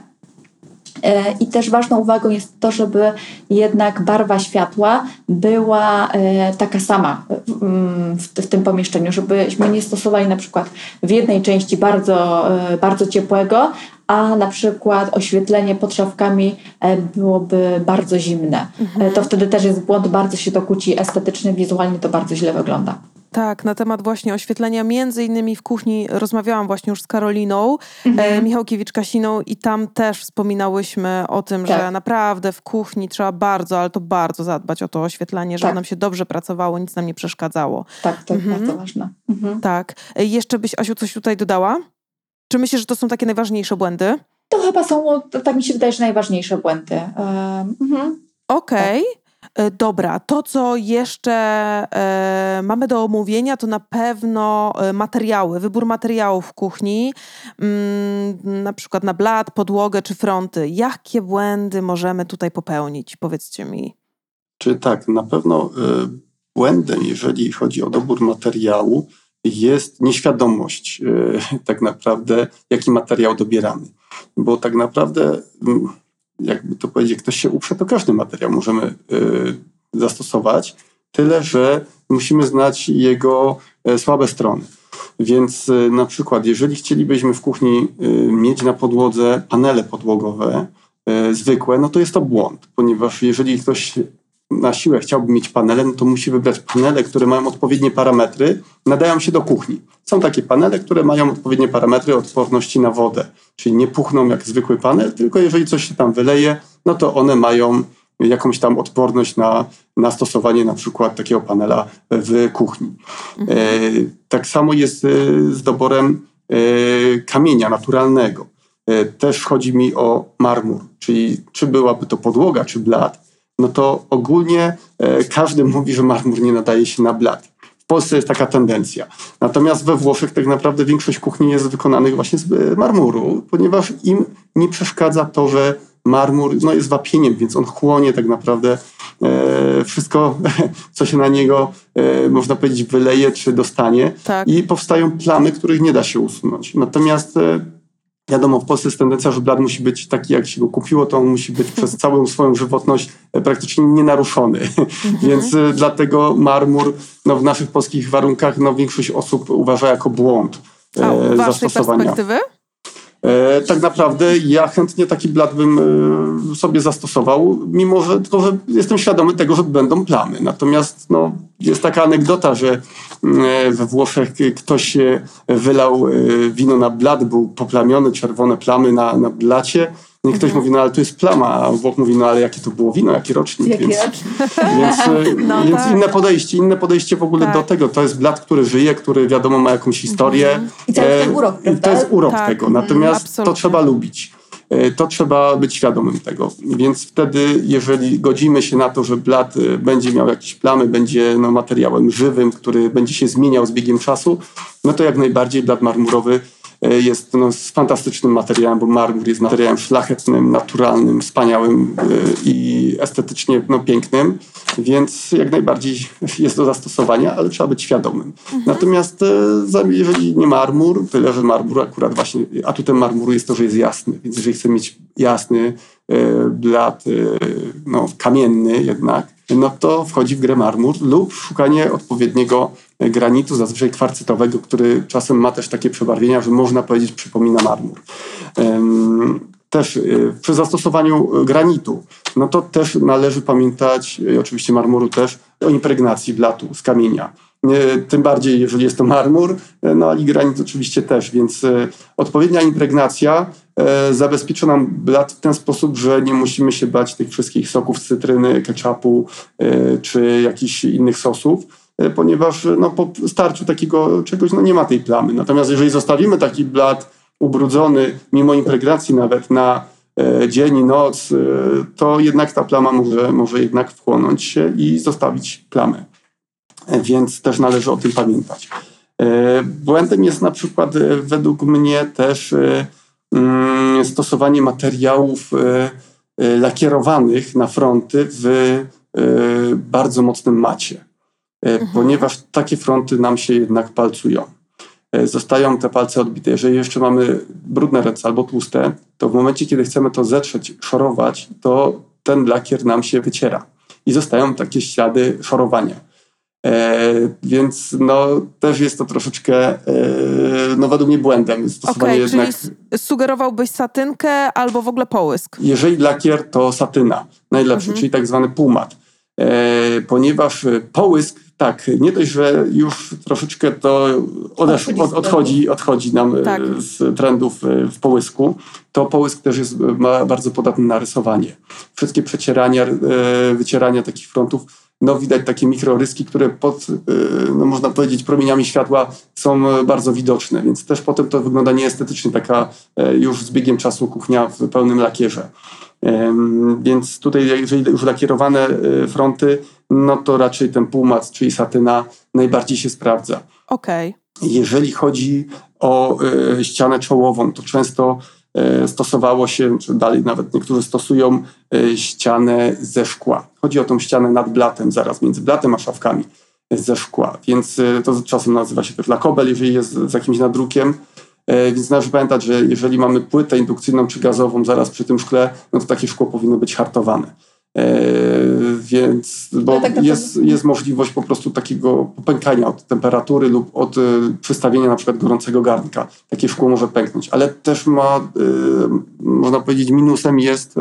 E, I też ważną uwagą jest to, żeby jednak barwa światła była e, taka sama mm, w, w tym pomieszczeniu, żebyśmy nie stosowali na przykład w jednej części bardzo, e, bardzo ciepłego, a na przykład oświetlenie pod szafkami e, byłoby bardzo zimne. E, To wtedy też jest błąd, bardzo się to kłóci estetycznie, wizualnie to bardzo źle wygląda. Tak, na temat właśnie oświetlenia, między innymi w kuchni rozmawiałam właśnie już z Karoliną Mhm. e, Michałkiewicz-Kasiną i tam też wspominałyśmy o tym, że Tak. naprawdę w kuchni trzeba bardzo, ale to bardzo zadbać o to oświetlenie, żeby Tak. nam się dobrze pracowało, nic nam nie przeszkadzało. Tak, to jest Mhm. bardzo ważne. Mhm. Tak. E, Jeszcze byś, Asiu, coś tutaj dodała? Czy myślisz, że to są takie najważniejsze błędy? To chyba są, tak mi się wydaje, że najważniejsze błędy. Mhm. Okej. E, Dobra, to co jeszcze e, mamy do omówienia, to na pewno e, materiały, wybór materiałów w kuchni, mm, na przykład na blat, podłogę czy fronty. Jakie błędy możemy tutaj popełnić? Powiedzcie mi. Czy tak, na pewno y, błędem, jeżeli chodzi o dobór materiału, jest nieświadomość y, tak naprawdę, jaki materiał dobieramy. Bo tak naprawdę, jakby to powiedzieć, ktoś się uprze, to każdy materiał możemy y, zastosować, tyle że musimy znać jego e, słabe strony. Więc na przykład, jeżeli chcielibyśmy w kuchni mieć na podłodze panele podłogowe, zwykłe, no to jest to błąd, ponieważ jeżeli ktoś na siłę chciałby mieć panele, no to musi wybrać panele, które mają odpowiednie parametry, nadają się do kuchni. Są takie panele, które mają odpowiednie parametry odporności na wodę, czyli nie puchną jak zwykły panel, tylko jeżeli coś się tam wyleje, no to one mają jakąś tam odporność na, na stosowanie na przykład takiego panela w kuchni. E, tak samo jest e, z doborem e, kamienia naturalnego. E, też chodzi mi o marmur, czyli czy byłaby to podłoga, czy blat, no to ogólnie e, każdy mówi, że marmur nie nadaje się na blat. W Polsce jest taka tendencja. Natomiast we Włoszech tak naprawdę większość kuchni jest wykonanych właśnie z e, marmuru, ponieważ im nie przeszkadza to, że marmur no, jest wapieniem, więc on chłonie tak naprawdę e, wszystko, [laughs] co się na niego, e, można powiedzieć, wyleje czy dostanie Tak. i powstają plamy, których nie da się usunąć. Natomiast e, wiadomo, w Polsce jest tendencja, że blat musi być taki, jak się go kupiło, to on musi być przez całą swoją żywotność e, praktycznie nienaruszony. [laughs] Więc e, dlatego marmur no, w naszych polskich warunkach no, większość osób uważa jako błąd A e, z waszej zastosowania. perspektywy? E, tak naprawdę ja chętnie taki blat bym e, sobie zastosował, mimo że, tylko, że jestem świadomy tego, że będą plamy. Natomiast no, jest taka anegdota, że e, we Włoszech ktoś wylał wino na blat, był poplamiony, czerwone plamy na, na blacie. I ktoś mówi, no ale tu jest plama, a Włoch mówi, no ale jakie to było wino, jaki rocznik. Jaki więc, [laughs] więc, e, [laughs] No więc tak. inne podejście, inne podejście w ogóle Tak. do tego. To jest blat, który żyje, który wiadomo ma jakąś historię. I to jest ten urok, prawda? To jest urok Tak, tego. mhm, Natomiast absolutnie. to trzeba lubić. E, To trzeba być świadomym tego. Więc wtedy, jeżeli godzimy się na to, że blat e, będzie miał jakieś plamy, będzie no, materiałem żywym, który będzie się zmieniał z biegiem czasu, no to jak najbardziej blat marmurowy jest no, z fantastycznym materiałem, bo marmur jest materiałem szlachetnym, naturalnym, wspaniałym e, i estetycznie no, pięknym, więc jak najbardziej jest do zastosowania, ale trzeba być świadomym. Natomiast e, jeżeli nie marmur, tyle że marmur akurat właśnie, atutem marmuru jest to, że jest jasny, więc jeżeli chcę mieć jasny e, blat, e, no, kamienny jednak, no to wchodzi w grę marmur lub szukanie odpowiedniego e, granitu, zazwyczaj kwarcytowego, który czasem ma też takie przebarwienia, że można powiedzieć przypomina marmur. Też y, przy zastosowaniu granitu, no to też należy pamiętać, oczywiście marmuru też, o impregnacji blatu z kamienia. Y, Tym bardziej, jeżeli jest to marmur, y, no i granit oczywiście też, więc odpowiednia impregnacja zabezpiecza nam blat w ten sposób, że nie musimy się bać tych wszystkich soków z cytryny, ketchupu czy jakichś innych sosów, ponieważ no, po starciu takiego czegoś no, nie ma tej plamy. Natomiast jeżeli zostawimy taki blat ubrudzony, mimo impregnacji nawet na e, dzień i noc, e, to jednak ta plama może, może jednak wchłonąć się i zostawić plamę. E, Więc też należy o tym pamiętać. E, Błędem jest na przykład e, według mnie też e, mm, stosowanie materiałów e, e, lakierowanych na fronty w e, bardzo mocnym macie, e, ponieważ takie fronty nam się jednak palcują. E, Zostają te palce odbite. Jeżeli jeszcze mamy brudne ręce albo tłuste, to w momencie, kiedy chcemy to zetrzeć, szorować, to ten lakier nam się wyciera i zostają takie ślady szorowania. E, więc no, też jest to troszeczkę, e, no według mnie błędem. Stosowanie Okej, jednak, czyli sugerowałbyś satynkę albo w ogóle połysk. jeżeli lakier, to satyna, najlepszy, Mhm. czyli tak zwany półmat. E, ponieważ e, połysk, tak, nie dość, że już troszeczkę to odesz, od, odchodzi, odchodzi nam e, Tak. z trendów w połysku, to połysk też jest, ma bardzo podatny na rysowanie. Wszystkie przecierania, wycierania takich frontów, no widać takie mikroryski, które pod, no można powiedzieć, promieniami światła są bardzo widoczne, więc też potem to wygląda nieestetycznie, taka już z biegiem czasu kuchnia w pełnym lakierze. Więc tutaj, jeżeli już lakierowane e, fronty, no to raczej ten półmat, czyli satyna, najbardziej się sprawdza. Okej. Jeżeli chodzi o e, ścianę czołową, to często e, stosowało się, czy dalej nawet niektórzy stosują ścianę ze szkła. Chodzi o tą ścianę nad blatem, zaraz między blatem a szafkami ze szkła. Więc to czasem nazywa się też lakobel, jeżeli jest z jakimś nadrukiem. E, Więc należy pamiętać, że jeżeli mamy płytę indukcyjną czy gazową zaraz przy tym szkle, no to takie szkło powinno być hartowane. E, więc, bo Ale tak jest, jest możliwość po prostu takiego popękania od temperatury lub od e, przystawienia na przykład gorącego garnka. Takie szkło może pęknąć, ale też ma, można powiedzieć, minusem jest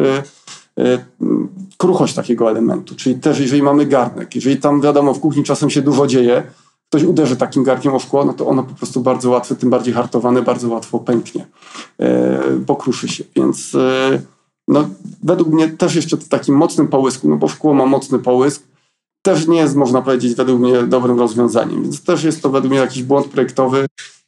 kruchość takiego elementu. Czyli też jeżeli mamy garnek, jeżeli tam wiadomo w kuchni czasem się dużo dzieje, ktoś uderzy takim garnkiem o szkło, no to ono po prostu bardzo łatwo, tym bardziej hartowane, bardzo łatwo pęknie, e, pokruszy się. Więc e, no, według mnie też jeszcze w takim mocnym połysku, no bo szkło ma mocny połysk, też nie jest, można powiedzieć, według mnie dobrym rozwiązaniem. Więc też jest to według mnie jakiś błąd projektowy,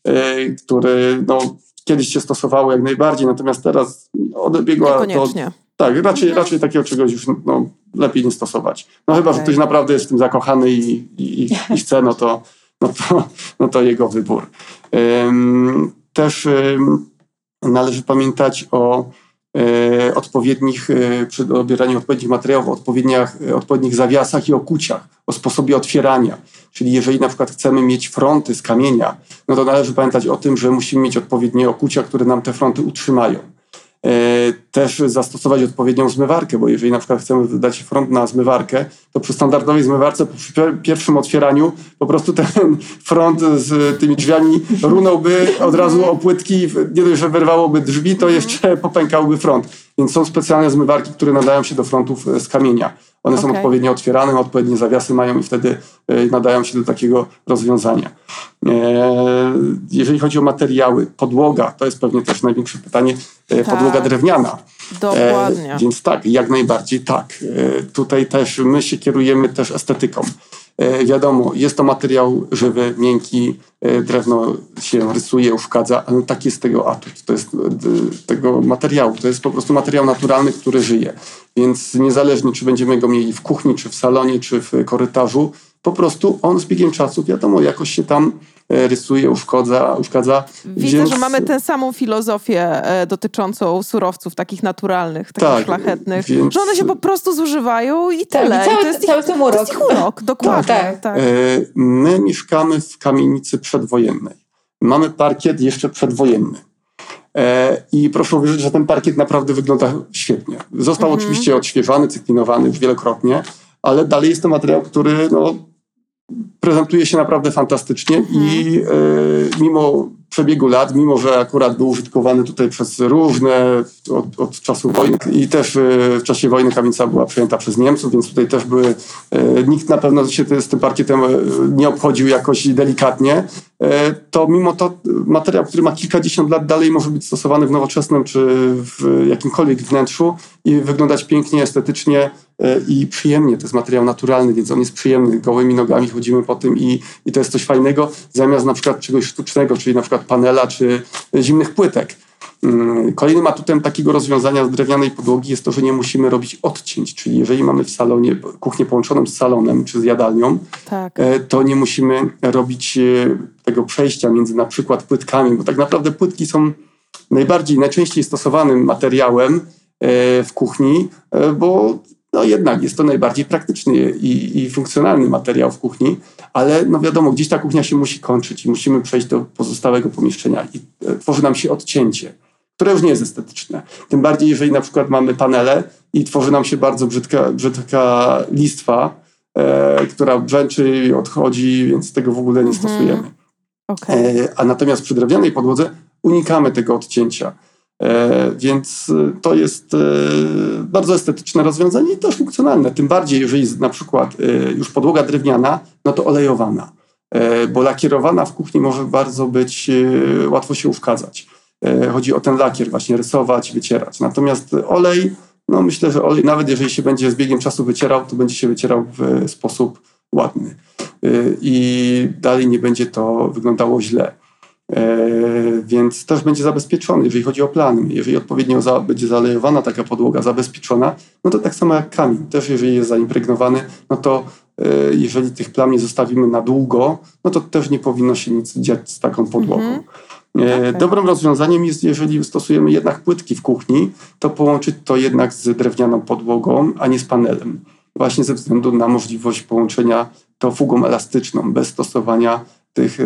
e, który no, kiedyś się stosowało jak najbardziej, natomiast teraz odebiegła to. Tak, raczej, raczej takiego czegoś już no, lepiej nie stosować. No chyba, że ktoś naprawdę jest w tym zakochany i, i, i chce, no to, no, to, no to jego wybór. Ym, też ym, należy pamiętać o e, odpowiednich, e, przy dobieraniu odpowiednich materiałów, o odpowiednich, odpowiednich zawiasach i okuciach, o sposobie otwierania. Czyli jeżeli na przykład chcemy mieć fronty z kamienia, no to należy pamiętać o tym, że musimy mieć odpowiednie okucia, które nam te fronty utrzymają. E, też zastosować odpowiednią zmywarkę, bo jeżeli na przykład chcemy wydać front na zmywarkę, to przy standardowej zmywarce pier- pierwszym otwieraniu po prostu ten [laughs] front z tymi drzwiami runąłby od razu o płytki, nie dość, że wyrwałoby drzwi, to jeszcze popękałby front. Więc są specjalne zmywarki, które nadają się do frontów e, z kamienia. One są Okej. odpowiednio otwierane, odpowiednie zawiasy mają i wtedy e, nadają się do takiego rozwiązania. E, Jeżeli chodzi o materiały, podłoga, to jest pewnie też największe pytanie, e, Tak. podłoga drewniana. Dokładnie. Więc tak, jak najbardziej tak. Tutaj też my się kierujemy też estetyką. E, wiadomo, jest to materiał żywy, miękki, e, drewno się rysuje, uszkadza, ale taki jest tego atut. To jest e, tego materiału. To jest po prostu materiał naturalny, który żyje. Więc niezależnie, czy będziemy go mieli w kuchni, czy w salonie, czy w korytarzu, po prostu on z biegiem czasu, wiadomo, jakoś się tam rysuje, uszkodza, uszkadza. Widzę, więc- że mamy tę samą filozofię e, dotyczącą surowców takich naturalnych, takich Tak, szlachetnych, więc- że one się po prostu zużywają i Tak, tyle. i cały- I to jest ich, cały ten to urok. jest ich urok, dokładnie. tak. tak. E, My mieszkamy w kamienicy przedwojennej. Mamy parkiet jeszcze przedwojenny. E, I proszę uwierzyć, że ten parkiet naprawdę wygląda świetnie. Został oczywiście odświeżany, cyklinowany już wielokrotnie, ale dalej jest to materiał, który no, prezentuje się naprawdę fantastycznie i e, mimo przebiegu lat, mimo że akurat był użytkowany tutaj przez różne od, od czasu wojny i też e, w czasie wojny kamienica była przejęta przez Niemców, więc tutaj też były, e, nikt na pewno się z tym parkietem nie obchodził jakoś delikatnie, to mimo to materiał, który ma kilkadziesiąt lat dalej może być stosowany w nowoczesnym czy w jakimkolwiek wnętrzu i wyglądać pięknie, estetycznie e, i przyjemnie. To jest materiał naturalny, więc on jest przyjemny. Gołymi nogami chodzimy po tym i, i to jest coś fajnego, zamiast na przykład czegoś sztucznego, czyli na przykład panela czy zimnych płytek. Mm, kolejnym atutem takiego rozwiązania z drewnianej podłogi jest to, że nie musimy robić odcięć, czyli jeżeli mamy w salonie kuchnię połączoną z salonem czy z jadalnią, Tak. e, to nie musimy robić e, tego przejścia między na przykład płytkami, bo tak naprawdę płytki są najbardziej, najczęściej stosowanym materiałem e, w kuchni, bo no jednak jest to najbardziej praktyczny i, i funkcjonalny materiał w kuchni, ale no wiadomo, gdzieś ta kuchnia się musi kończyć i musimy przejść do pozostałego pomieszczenia i tworzy nam się odcięcie, które już nie jest estetyczne. Tym bardziej, jeżeli na przykład mamy panele i tworzy nam się bardzo brzydka, brzydka listwa, e, która brzęczy i odchodzi, więc tego w ogóle nie Mhm. stosujemy. Okej. E, a natomiast przy drewnianej podłodze unikamy tego odcięcia. E, więc to jest e, bardzo estetyczne rozwiązanie i też funkcjonalne. Tym bardziej, jeżeli jest na przykład e, już podłoga drewniana, no to olejowana. E, bo lakierowana w kuchni może bardzo być, łatwo się uszkadzać. E, chodzi o ten lakier, właśnie rysować, wycierać. Natomiast olej, no myślę, że olej, nawet jeżeli się będzie z biegiem czasu wycierał, to będzie się wycierał w sposób ładny. E, I dalej nie będzie to wyglądało źle. E, więc też będzie zabezpieczony, jeżeli chodzi o plan. Jeżeli odpowiednio za, będzie zalejowana taka podłoga, zabezpieczona, no to tak samo jak kamień. Też jeżeli jest zaimpregnowany, no to jeżeli tych plam nie zostawimy na długo, no to też nie powinno się nic dziać z taką podłogą. Mhm. E, Okej. Dobrym rozwiązaniem jest, jeżeli stosujemy jednak płytki w kuchni, to połączyć to jednak z drewnianą podłogą, a nie z panelem. Właśnie ze względu na możliwość połączenia to fugą elastyczną, bez stosowania tych e,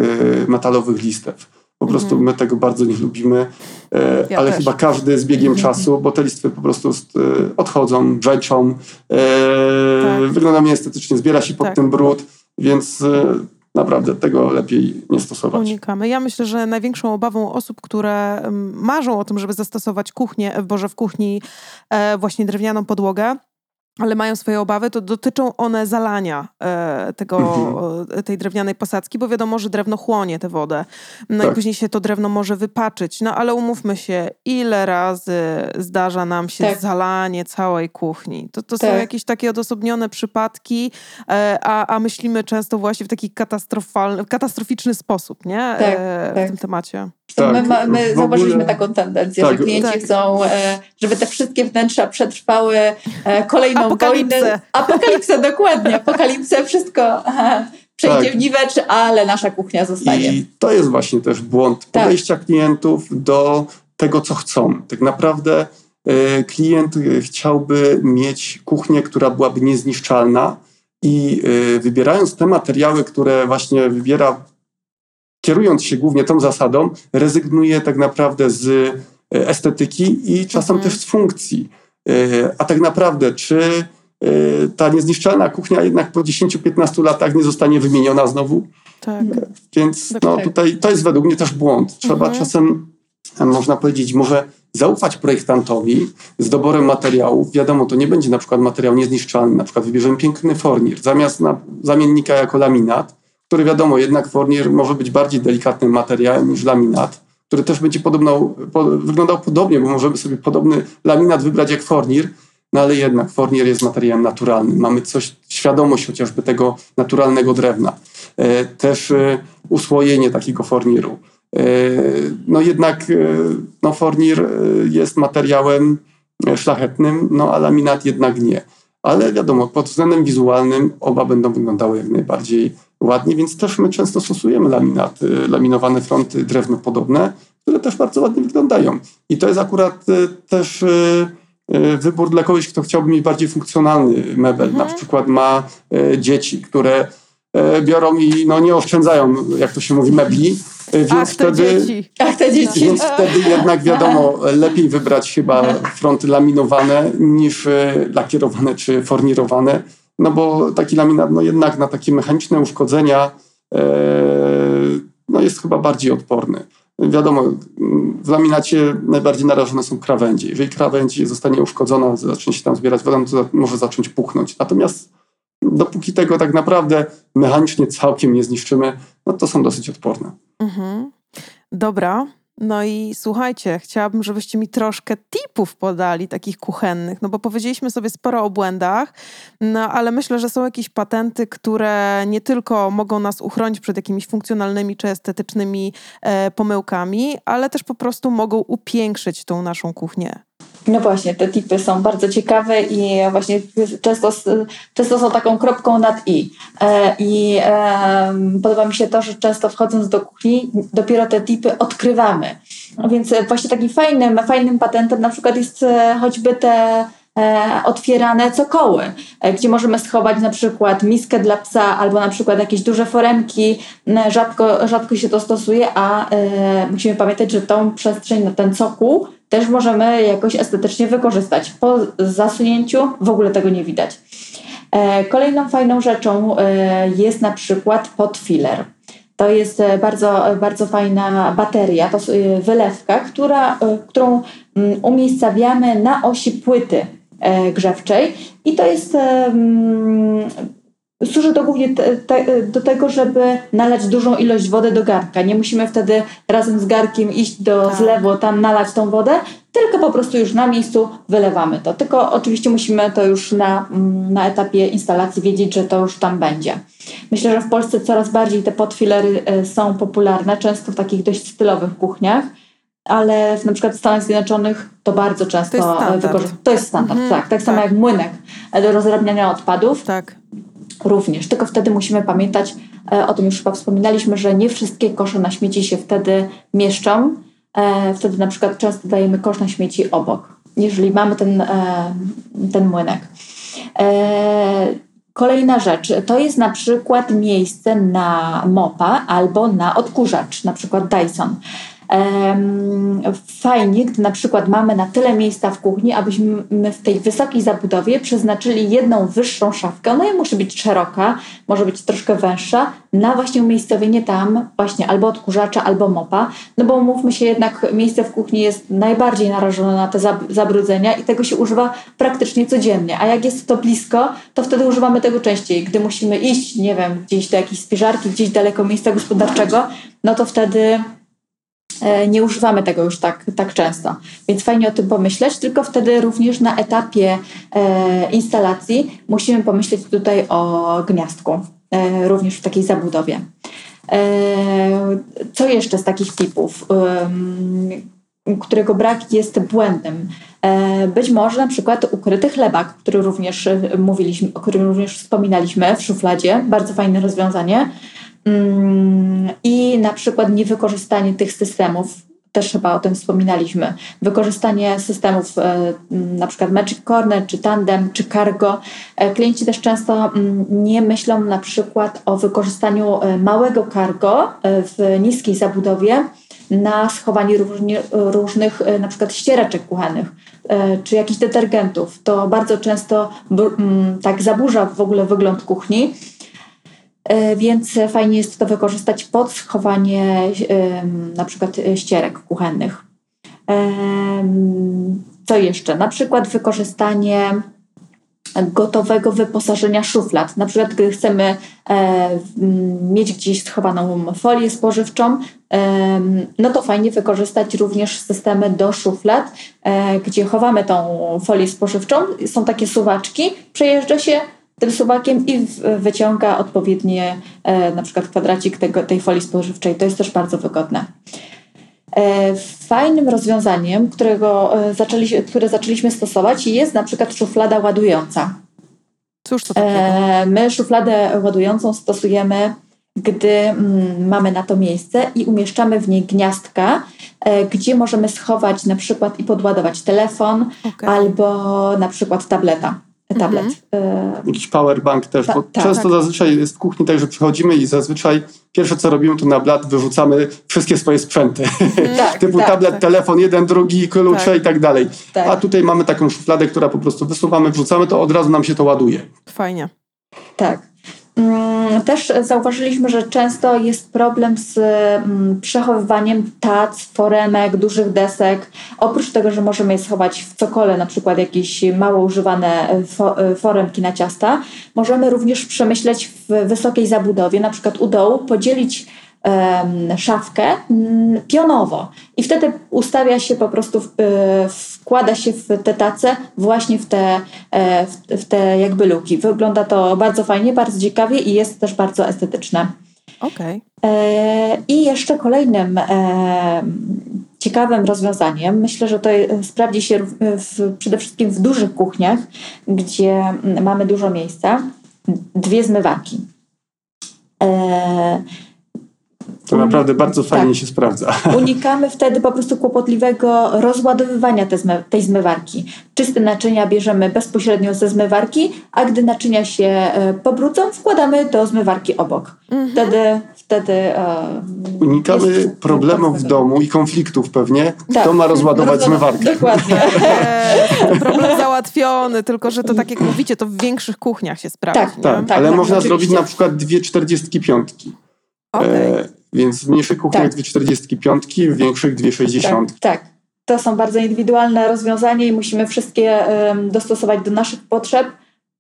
metalowych listew. Po prostu Mhm. my tego bardzo nie lubimy, e, Ja ale też. chyba każdy z biegiem Mhm. czasu, bo te listwy po prostu odchodzą, brzeczą, Tak. wygląda nieestetycznie, zbiera się pod Tak. tym brud, więc naprawdę tego lepiej nie stosować. Unikamy. Ja myślę, że największą obawą osób, które mm, marzą o tym, żeby zastosować kuchnię, Boże, w kuchni e, właśnie drewnianą podłogę, ale mają swoje obawy, to dotyczą one zalania e, tego, Mhm. e, tej drewnianej posadzki, bo wiadomo, że drewno chłonie tę wodę. No Tak. i później się to drewno może wypaczyć. No ale umówmy się, ile razy zdarza nam się Tak. zalanie całej kuchni. To, to są Tak. jakieś takie odosobnione przypadki, e, a, a myślimy często właśnie w taki katastrofalny, katastroficzny sposób, nie? Tak, E, tak. W tym temacie. Tak, my ma, my w zauważyliśmy ogóle- taką tendencję, tak. że klienci Tak. chcą, e, żeby te wszystkie wnętrza przetrwały e, kolejną Apokalipsę. Apokalipsę, dokładnie. Apokalipsę, wszystko przejdzie Tak. w niwecz, ale nasza kuchnia zostanie. I to jest właśnie też błąd Tak. podejścia klientów do tego, co chcą. Tak naprawdę e, klient e, chciałby mieć kuchnię, która byłaby niezniszczalna i e, wybierając te materiały, które właśnie wybiera, kierując się głównie tą zasadą, rezygnuje tak naprawdę z estetyki i czasem Mhm. też z funkcji. E, A tak naprawdę, czy e, ta niezniszczalna kuchnia jednak po 10-15 latach nie zostanie wymieniona znowu? Tak. Więc no, tutaj to jest według mnie też błąd. Trzeba Mhm. czasem, e, można powiedzieć, może zaufać projektantowi z doborem materiałów. Wiadomo, to nie będzie na przykład materiał niezniszczalny. Na przykład wybierzemy piękny fornir zamiast na zamiennika jako laminat, który wiadomo, jednak fornir może być bardziej delikatnym materiałem niż laminat, który też będzie po, wyglądał podobnie, bo możemy sobie podobny laminat wybrać jak fornir, no ale jednak fornir jest materiałem naturalnym. Mamy coś, świadomość chociażby tego naturalnego drewna. E, też e, usłojenie takiego forniru. E, no jednak no fornir jest materiałem szlachetnym, no a laminat jednak nie. Ale wiadomo, pod względem wizualnym oba będą wyglądały jak najbardziej ładnie, więc też my często stosujemy laminat, e, laminowane fronty drewnopodobne, które też bardzo ładnie wyglądają. I to jest akurat e, też e, e, wybór dla kogoś, kto chciałby mieć bardziej funkcjonalny mebel. Mhm. Na przykład ma dzieci, które biorą i no, nie oszczędzają, jak to się mówi, mebli, więc Ach, te wtedy... dzieci. Ach, te dzieci. [laughs] Więc wtedy jednak wiadomo, lepiej wybrać chyba fronty laminowane niż lakierowane czy fornirowane, no bo taki laminat no jednak na takie mechaniczne uszkodzenia e, no jest chyba bardziej odporny. Wiadomo, w laminacie najbardziej narażone są krawędzie. Jeżeli krawędź zostanie uszkodzona, zacznie się tam zbierać woda, no to może zacząć puchnąć. Natomiast dopóki tego tak naprawdę mechanicznie całkiem nie zniszczymy, no to są dosyć odporne. Mhm. Dobra. No i słuchajcie, chciałabym, żebyście mi troszkę tipów podali, takich kuchennych, no bo powiedzieliśmy sobie sporo o błędach, no ale myślę, że są jakieś patenty, które nie tylko mogą nas uchronić przed jakimiś funkcjonalnymi czy estetycznymi e, pomyłkami, ale też po prostu mogą upiększyć tą naszą kuchnię. No właśnie, te tipy są bardzo ciekawe i właśnie często, często są taką kropką nad i. E, I podoba mi się to, że często wchodząc do kuchni, dopiero te tipy odkrywamy. Więc właśnie takim fajnym, fajnym patentem na przykład jest e, choćby te e, otwierane cokoły, gdzie możemy schować na przykład miskę dla psa albo na przykład jakieś duże foremki. Rzadko, rzadko się to stosuje, a musimy pamiętać, że tą przestrzeń ten cokół też możemy jakoś estetycznie wykorzystać. Po zasunięciu w ogóle tego nie widać. E, kolejną fajną rzeczą e, jest na przykład podfiler. To jest e, bardzo, bardzo fajna bateria, to wylewka, która, którą mm, umiejscawiamy na osi płyty grzewczej i to jest Służy to głównie te, te, do tego, żeby nalać dużą ilość wody do garnka. Nie musimy wtedy razem z garkiem iść do tak. zlewu, tam nalać tą wodę, tylko po prostu już na miejscu wylewamy to. Tylko oczywiście musimy to już na, mm, na etapie instalacji wiedzieć, że to już tam będzie. Myślę, że w Polsce coraz bardziej te podfilery e, są popularne, często w takich dość stylowych kuchniach ale w, na przykład w Stanach Zjednoczonych to bardzo często to jest standard. To jest standard, mhm, tak. Tak samo tak. jak młynek do rozdrabniania odpadów. Tak również. Tylko wtedy musimy pamiętać, e, o tym już chyba wspominaliśmy, że nie wszystkie kosze na śmieci się wtedy mieszczą. E, wtedy na przykład często dajemy kosz na śmieci obok, jeżeli mamy ten, e, ten młynek. Kolejna rzecz to jest na przykład miejsce na mopa albo na odkurzacz, na przykład Dyson fajnie, gdy na przykład mamy na tyle miejsca w kuchni, abyśmy w tej wysokiej zabudowie przeznaczyli jedną wyższą szafkę. Ona musi być szeroka, może być troszkę węższa, na właśnie umiejscowienie tam właśnie albo odkurzacza, albo mopa. No bo mówmy się jednak, miejsce w kuchni jest najbardziej narażone na te zabrudzenia i tego się używa praktycznie codziennie. A jak jest to blisko, to wtedy używamy tego częściej. Gdy musimy iść, nie wiem, gdzieś do jakiejś spiżarki, gdzieś daleko miejsca gospodarczego, no to wtedy nie używamy tego już tak, tak często. Więc fajnie o tym pomyśleć, tylko wtedy również na etapie e, instalacji musimy pomyśleć tutaj o gniazdku, e, również w takiej zabudowie. Co jeszcze z takich typów, którego brak jest błędem? Być może na przykład ukryty chlebak, który również mówiliśmy, o którym również wspominaliśmy w szufladzie, bardzo fajne rozwiązanie I na przykład niewykorzystanie tych systemów, też chyba o tym wspominaliśmy, wykorzystanie systemów e, na przykład Magic Corner, czy Tandem, czy Cargo. E, klienci też często mm, nie myślą na przykład o wykorzystaniu e, małego cargo w niskiej zabudowie na schowanie różnych na przykład ściereczek kuchennych czy jakichś detergentów. To bardzo często mm, tak zaburza w ogóle wygląd kuchni więc fajnie jest to wykorzystać pod schowanie na przykład e, ścierek kuchennych. Co jeszcze? Na przykład wykorzystanie gotowego wyposażenia szuflad. Na przykład, gdy chcemy e, mieć gdzieś schowaną folię spożywczą, no to fajnie wykorzystać również systemy do szuflad, gdzie chowamy tą folię spożywczą. Są takie suwaczki, przejeżdża się tym suwakiem i wyciąga odpowiednie e, na przykład kwadracik tego, tej folii spożywczej. To jest też bardzo wygodne. E, fajnym rozwiązaniem, którego e, zaczęli, które zaczęliśmy stosować jest na przykład szuflada ładująca. Cóż to takiego? My szufladę ładującą stosujemy, gdy mm, mamy na to miejsce i umieszczamy w niej gniazdka, gdzie możemy schować na przykład i podładować telefon okay. albo na przykład tableta tablet. Mhm. Jakiś powerbank też, bo ta, często tak. zazwyczaj jest w kuchni tak, że przychodzimy i zazwyczaj pierwsze co robimy to na blat wyrzucamy wszystkie swoje sprzęty. Mhm. [laughs] Tak, Typu tak, tablet, tak. telefon, jeden, drugi, klucze tak. i tak dalej. Tak. A tutaj mamy taką szufladę, która po prostu wysuwamy, wrzucamy, to od razu nam się to ładuje. Fajnie. Tak. Mm, też zauważyliśmy, że często jest problem z mm, przechowywaniem tac, foremek, dużych desek. Oprócz tego, że możemy je schować w cokole, na przykład jakieś mało używane e, e, foremki na ciasta, możemy również przemyśleć w wysokiej zabudowie, na przykład u dołu, podzielić szafkę mm, pionowo. I wtedy ustawia się po prostu, w, e, wkłada się w te tace właśnie w te, e, w, w te jakby luki. Wygląda to bardzo fajnie, bardzo ciekawie i jest też bardzo estetyczne. Okej. E, I jeszcze kolejnym e, ciekawym rozwiązaniem, myślę, że to sprawdzi się w, w, przede wszystkim w dużych kuchniach, gdzie mm, mamy dużo miejsca, dwie zmywarki. To naprawdę bardzo fajnie Tak. się sprawdza. [laughs] Unikamy wtedy po prostu kłopotliwego rozładowywania te zmy, tej zmywarki. Czyste naczynia bierzemy bezpośrednio ze zmywarki, a gdy naczynia się e, pobrudzą, wkładamy do zmywarki obok. Wtedy, wtedy e, Unikamy jest problemów w domu i konfliktów pewnie, Tak. kto ma rozładować Rozładow- zmywarkę. Dokładnie. [laughs] Eee, problem załatwiony, tylko że to tak jak mówicie, to w większych kuchniach się sprawdzi. Tak? Tak, Tak, ale tak, można oczywiście. zrobić na przykład dwie 45. Okej. E, więc w mniejszych kuchniach Tak. dwie 45, w większych dwie 60. Tak, tak. To są bardzo indywidualne rozwiązania i musimy wszystkie dostosować do naszych potrzeb,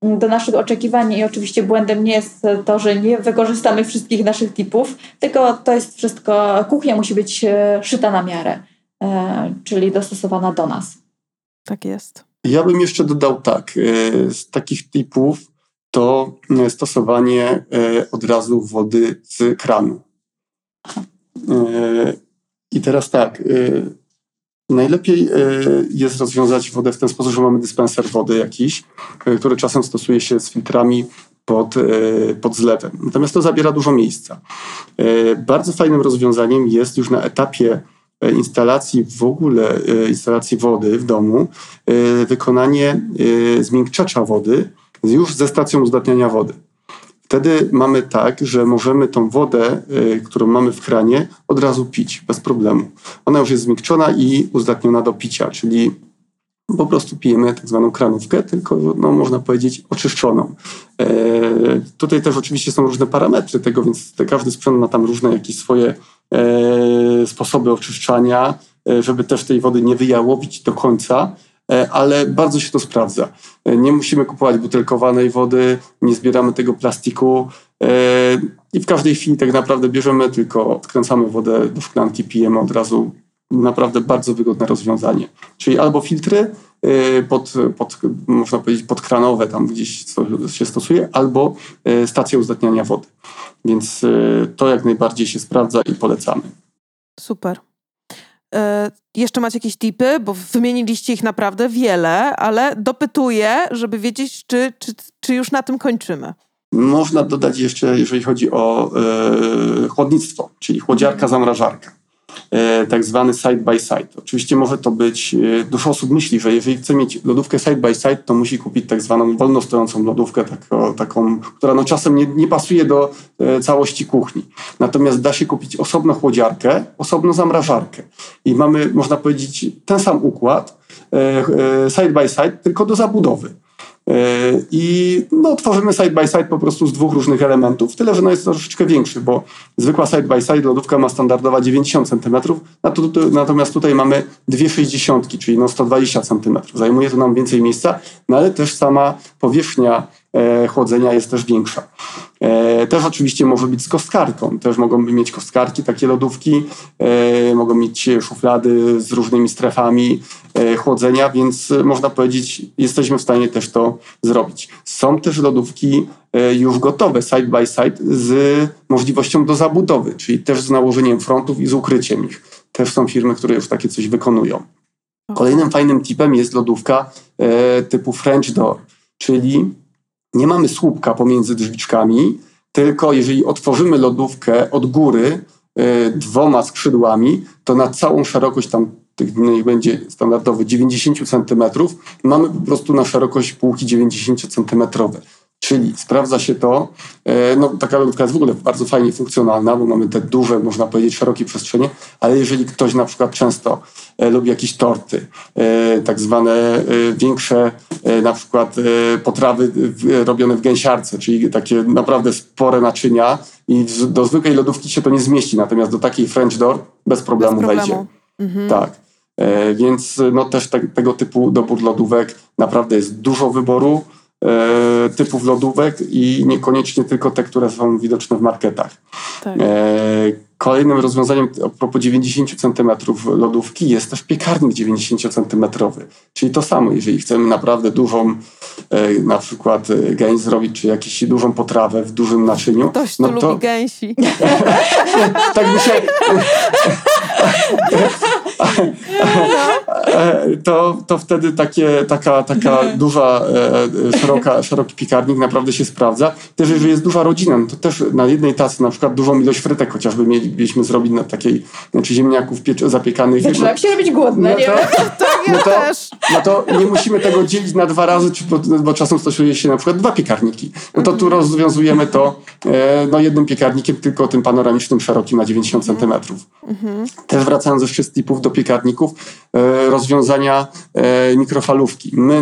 m, do naszych oczekiwań i oczywiście błędem nie jest to, że nie wykorzystamy wszystkich naszych tipów, tylko to jest wszystko, kuchnia musi być e, szyta na miarę, e, czyli dostosowana do nas. Tak jest. Ja bym jeszcze dodał tak, e, z takich typów to e, stosowanie e, od razu wody z kranu. E, I teraz tak, e, najlepiej e, jest rozwiązać wodę w ten sposób, że mamy dyspenser wody jakiś, który czasem stosuje się z filtrami pod, pod zlewem. Natomiast to zabiera dużo miejsca. Bardzo fajnym rozwiązaniem jest już na etapie instalacji w ogóle, instalacji wody w domu, wykonanie zmiękczacza wody już ze stacją uzdatniania wody. Wtedy mamy tak, że możemy tą wodę, y, którą mamy w kranie, od razu pić bez problemu. Ona już jest zmiękczona i uzdatniona do picia, czyli po prostu pijemy tak zwaną kranówkę, tylko no, można powiedzieć oczyszczoną. E, tutaj też oczywiście są różne parametry tego, więc każdy sprzęt ma tam różne jakieś swoje e, sposoby oczyszczania, e, żeby też tej wody nie wyjałowić do końca, ale bardzo się to sprawdza. E, Nie musimy kupować butelkowanej wody, nie zbieramy tego plastiku e, i w każdej chwili tak naprawdę bierzemy, tylko odkręcamy wodę do szklanki, pijemy od razu. Naprawdę bardzo wygodne rozwiązanie. Czyli albo filtry e, pod, pod, można powiedzieć podkranowe, tam gdzieś się stosuje, albo e, stacje uzdatniania wody. Więc e, to jak najbardziej się sprawdza i polecamy. Super. E, jeszcze macie jakieś tipy, bo wymieniliście ich naprawdę wiele, ale dopytuję, żeby wiedzieć, czy, czy, czy już na tym kończymy. Można dodać jeszcze, jeżeli chodzi o e, chłodnictwo, czyli chłodziarka, zamrażarka. E, tak zwany side by side. Oczywiście może to być, e, dużo osób myśli, że jeżeli chce mieć lodówkę side by side, to musi kupić tak zwaną wolno stojącą lodówkę, taką, taką która no czasem nie, nie pasuje do e, całości kuchni. Natomiast da się kupić osobno chłodziarkę, osobno zamrażarkę. I mamy, można powiedzieć, ten sam układ side by side, tylko do zabudowy. I no, tworzymy side by side po prostu z dwóch różnych elementów, tyle że no jest troszeczkę większy, bo zwykła side by side lodówka ma standardowa 90 cm, natomiast tutaj mamy dwie 60, czyli no 120 cm. Zajmuje to nam więcej miejsca, no ale też sama powierzchnia e, chłodzenia jest też większa. E, też oczywiście może być z kostkarką. Też mogą mieć kostkarki, takie lodówki. E, mogą mieć szuflady z różnymi strefami e, chłodzenia, więc można powiedzieć, jesteśmy w stanie też to zrobić. Są też lodówki już gotowe, side by side, z możliwością do zabudowy, czyli też z nałożeniem frontów i z ukryciem ich. Też są firmy, które już takie coś wykonują. Kolejnym fajnym tipem jest lodówka typu French door, czyli nie mamy słupka pomiędzy drzwiczkami, tylko jeżeli otworzymy lodówkę od góry e, dwoma skrzydłami, to na całą szerokość tam tych niech będzie standardowy 90 cm, mamy po prostu na szerokość półki 90 cm. Czyli sprawdza się to, e, no taka lodówka jest w ogóle bardzo fajnie funkcjonalna, bo mamy te duże, można powiedzieć, szerokie przestrzenie, ale jeżeli ktoś na przykład często e, lubi jakieś torty, e, tak zwane większe na przykład potrawy robione w gęsiarce, czyli takie naprawdę spore naczynia i do zwykłej lodówki się to nie zmieści, natomiast do takiej French door bez problemu, Bez wejdzie. problemu. Mhm. Tak. Więc no też te, tego typu dobór lodówek naprawdę jest dużo wyboru typów lodówek i niekoniecznie tylko te, które są widoczne w marketach. Tak. E, Kolejnym rozwiązaniem a propos 90 cm lodówki jest też piekarnik 90 cm. Czyli to samo, jeżeli chcemy naprawdę dużą, e, na przykład e, gęś zrobić, czy jakąś dużą potrawę w dużym naczyniu, Ktoś no to lubi gęsi. [laughs] tak by się... [laughs] E, to, to wtedy takie, taka, taka duża, e, szeroka, szeroki piekarnik naprawdę się sprawdza. Też jeżeli jest duża rodzina, no to też na jednej tacy na przykład dużą ilość frytek chociażby mielibyśmy zrobić na takiej, znaczy ziemniaków piecze, zapiekanych. Zaczynam się robić głodna, No nie to. [laughs] Tak, ja no, to, no to nie musimy tego dzielić na dwa razy, bo, bo czasem stosuje się na przykład dwa piekarniki. No to tu rozwiązujemy to e, no jednym piekarnikiem, tylko tym panoramicznym, szerokim na 90 centymetrów. Też wracając ze wszystkich tipów do piekarników, e, rozwiązania e, mikrofalówki. My,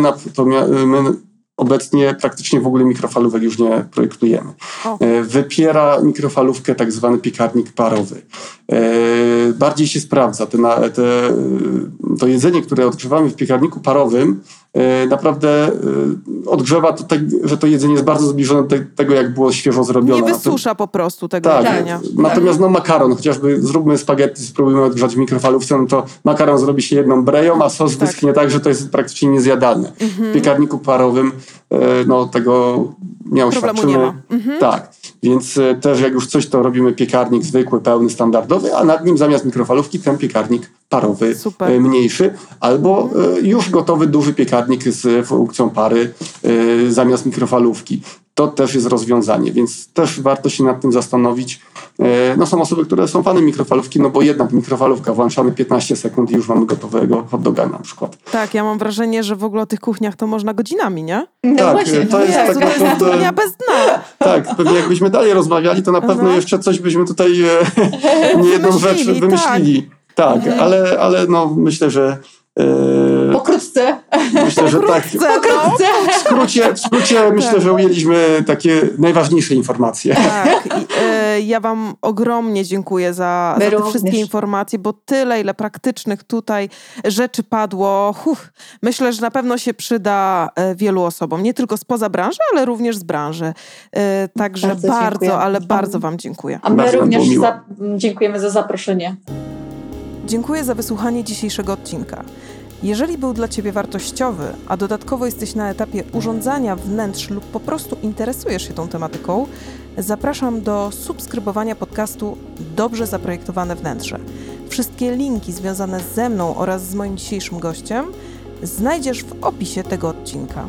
my obecnie praktycznie w ogóle mikrofalówek już nie projektujemy. E, Wypiera mikrofalówkę tak zwany piekarnik parowy. E, Bardziej się sprawdza. Te, te, to jedzenie, które odgrzewamy w piekarniku parowym, naprawdę e, odgrzewa to tak, że to jedzenie jest bardzo zbliżone do te- tego, jak było świeżo zrobione. Nie wysusza po prostu tego tak, jedzenia. natomiast no makaron, chociażby zróbmy spaghetti, spróbujmy odgrzać w mikrofalówce, no to makaron zrobi się jedną breją, a sos Tak. wyschnie tak, że to jest praktycznie niezjadalne. Mhm. W piekarniku parowym e, no tego nie Problemu oświadczymy. nie ma. Mhm. Tak, więc e, też jak już coś, to robimy piekarnik zwykły, pełny, standardowy, a nad nim zamiast mikrofalówki ten piekarnik parowy, Super. e, mniejszy, albo e, już gotowy duży piekarnik z funkcją pary e, zamiast mikrofalówki. To też jest rozwiązanie, więc też warto się nad tym zastanowić. No są osoby, które są fanem mikrofalówki, no bo jednak mikrofalówka, włączamy 15 sekund i już mamy gotowego hot doga na przykład. Tak, ja mam wrażenie, że w ogóle o tych kuchniach to można godzinami, nie? No Tak, właśnie, to jest nie. tak to jest studnia bez dna. Tak, pewnie jakbyśmy dalej rozmawiali, to na pewno No. jeszcze coś byśmy tutaj e, [laughs] nie jedną rzecz Wymyślili, wymyślili. Tak, ale, ale no myślę, że e, Pokrótce. myślę, że tak. Chcę, no. Pokrótce. W skrócie, w skrócie myślę, że ujęliśmy takie najważniejsze informacje. Tak, i, [laughs] e, ja Wam ogromnie dziękuję za, za te wszystkie informacje, bo tyle, ile praktycznych tutaj rzeczy padło. Huch, myślę, że na pewno się przyda e, wielu osobom, nie tylko spoza branży, ale również z branży. E, Także Bardzo bardzo, ale bardzo Wam dziękuję. A my Bardzo również za, dziękujemy za zaproszenie. Dziękuję za wysłuchanie dzisiejszego odcinka. Jeżeli był dla Ciebie wartościowy, a dodatkowo jesteś na etapie urządzania wnętrz lub po prostu interesujesz się tą tematyką, zapraszam do subskrybowania podcastu Dobrze Zaprojektowane Wnętrze. Wszystkie linki związane ze mną oraz z moim dzisiejszym gościem znajdziesz w opisie tego odcinka.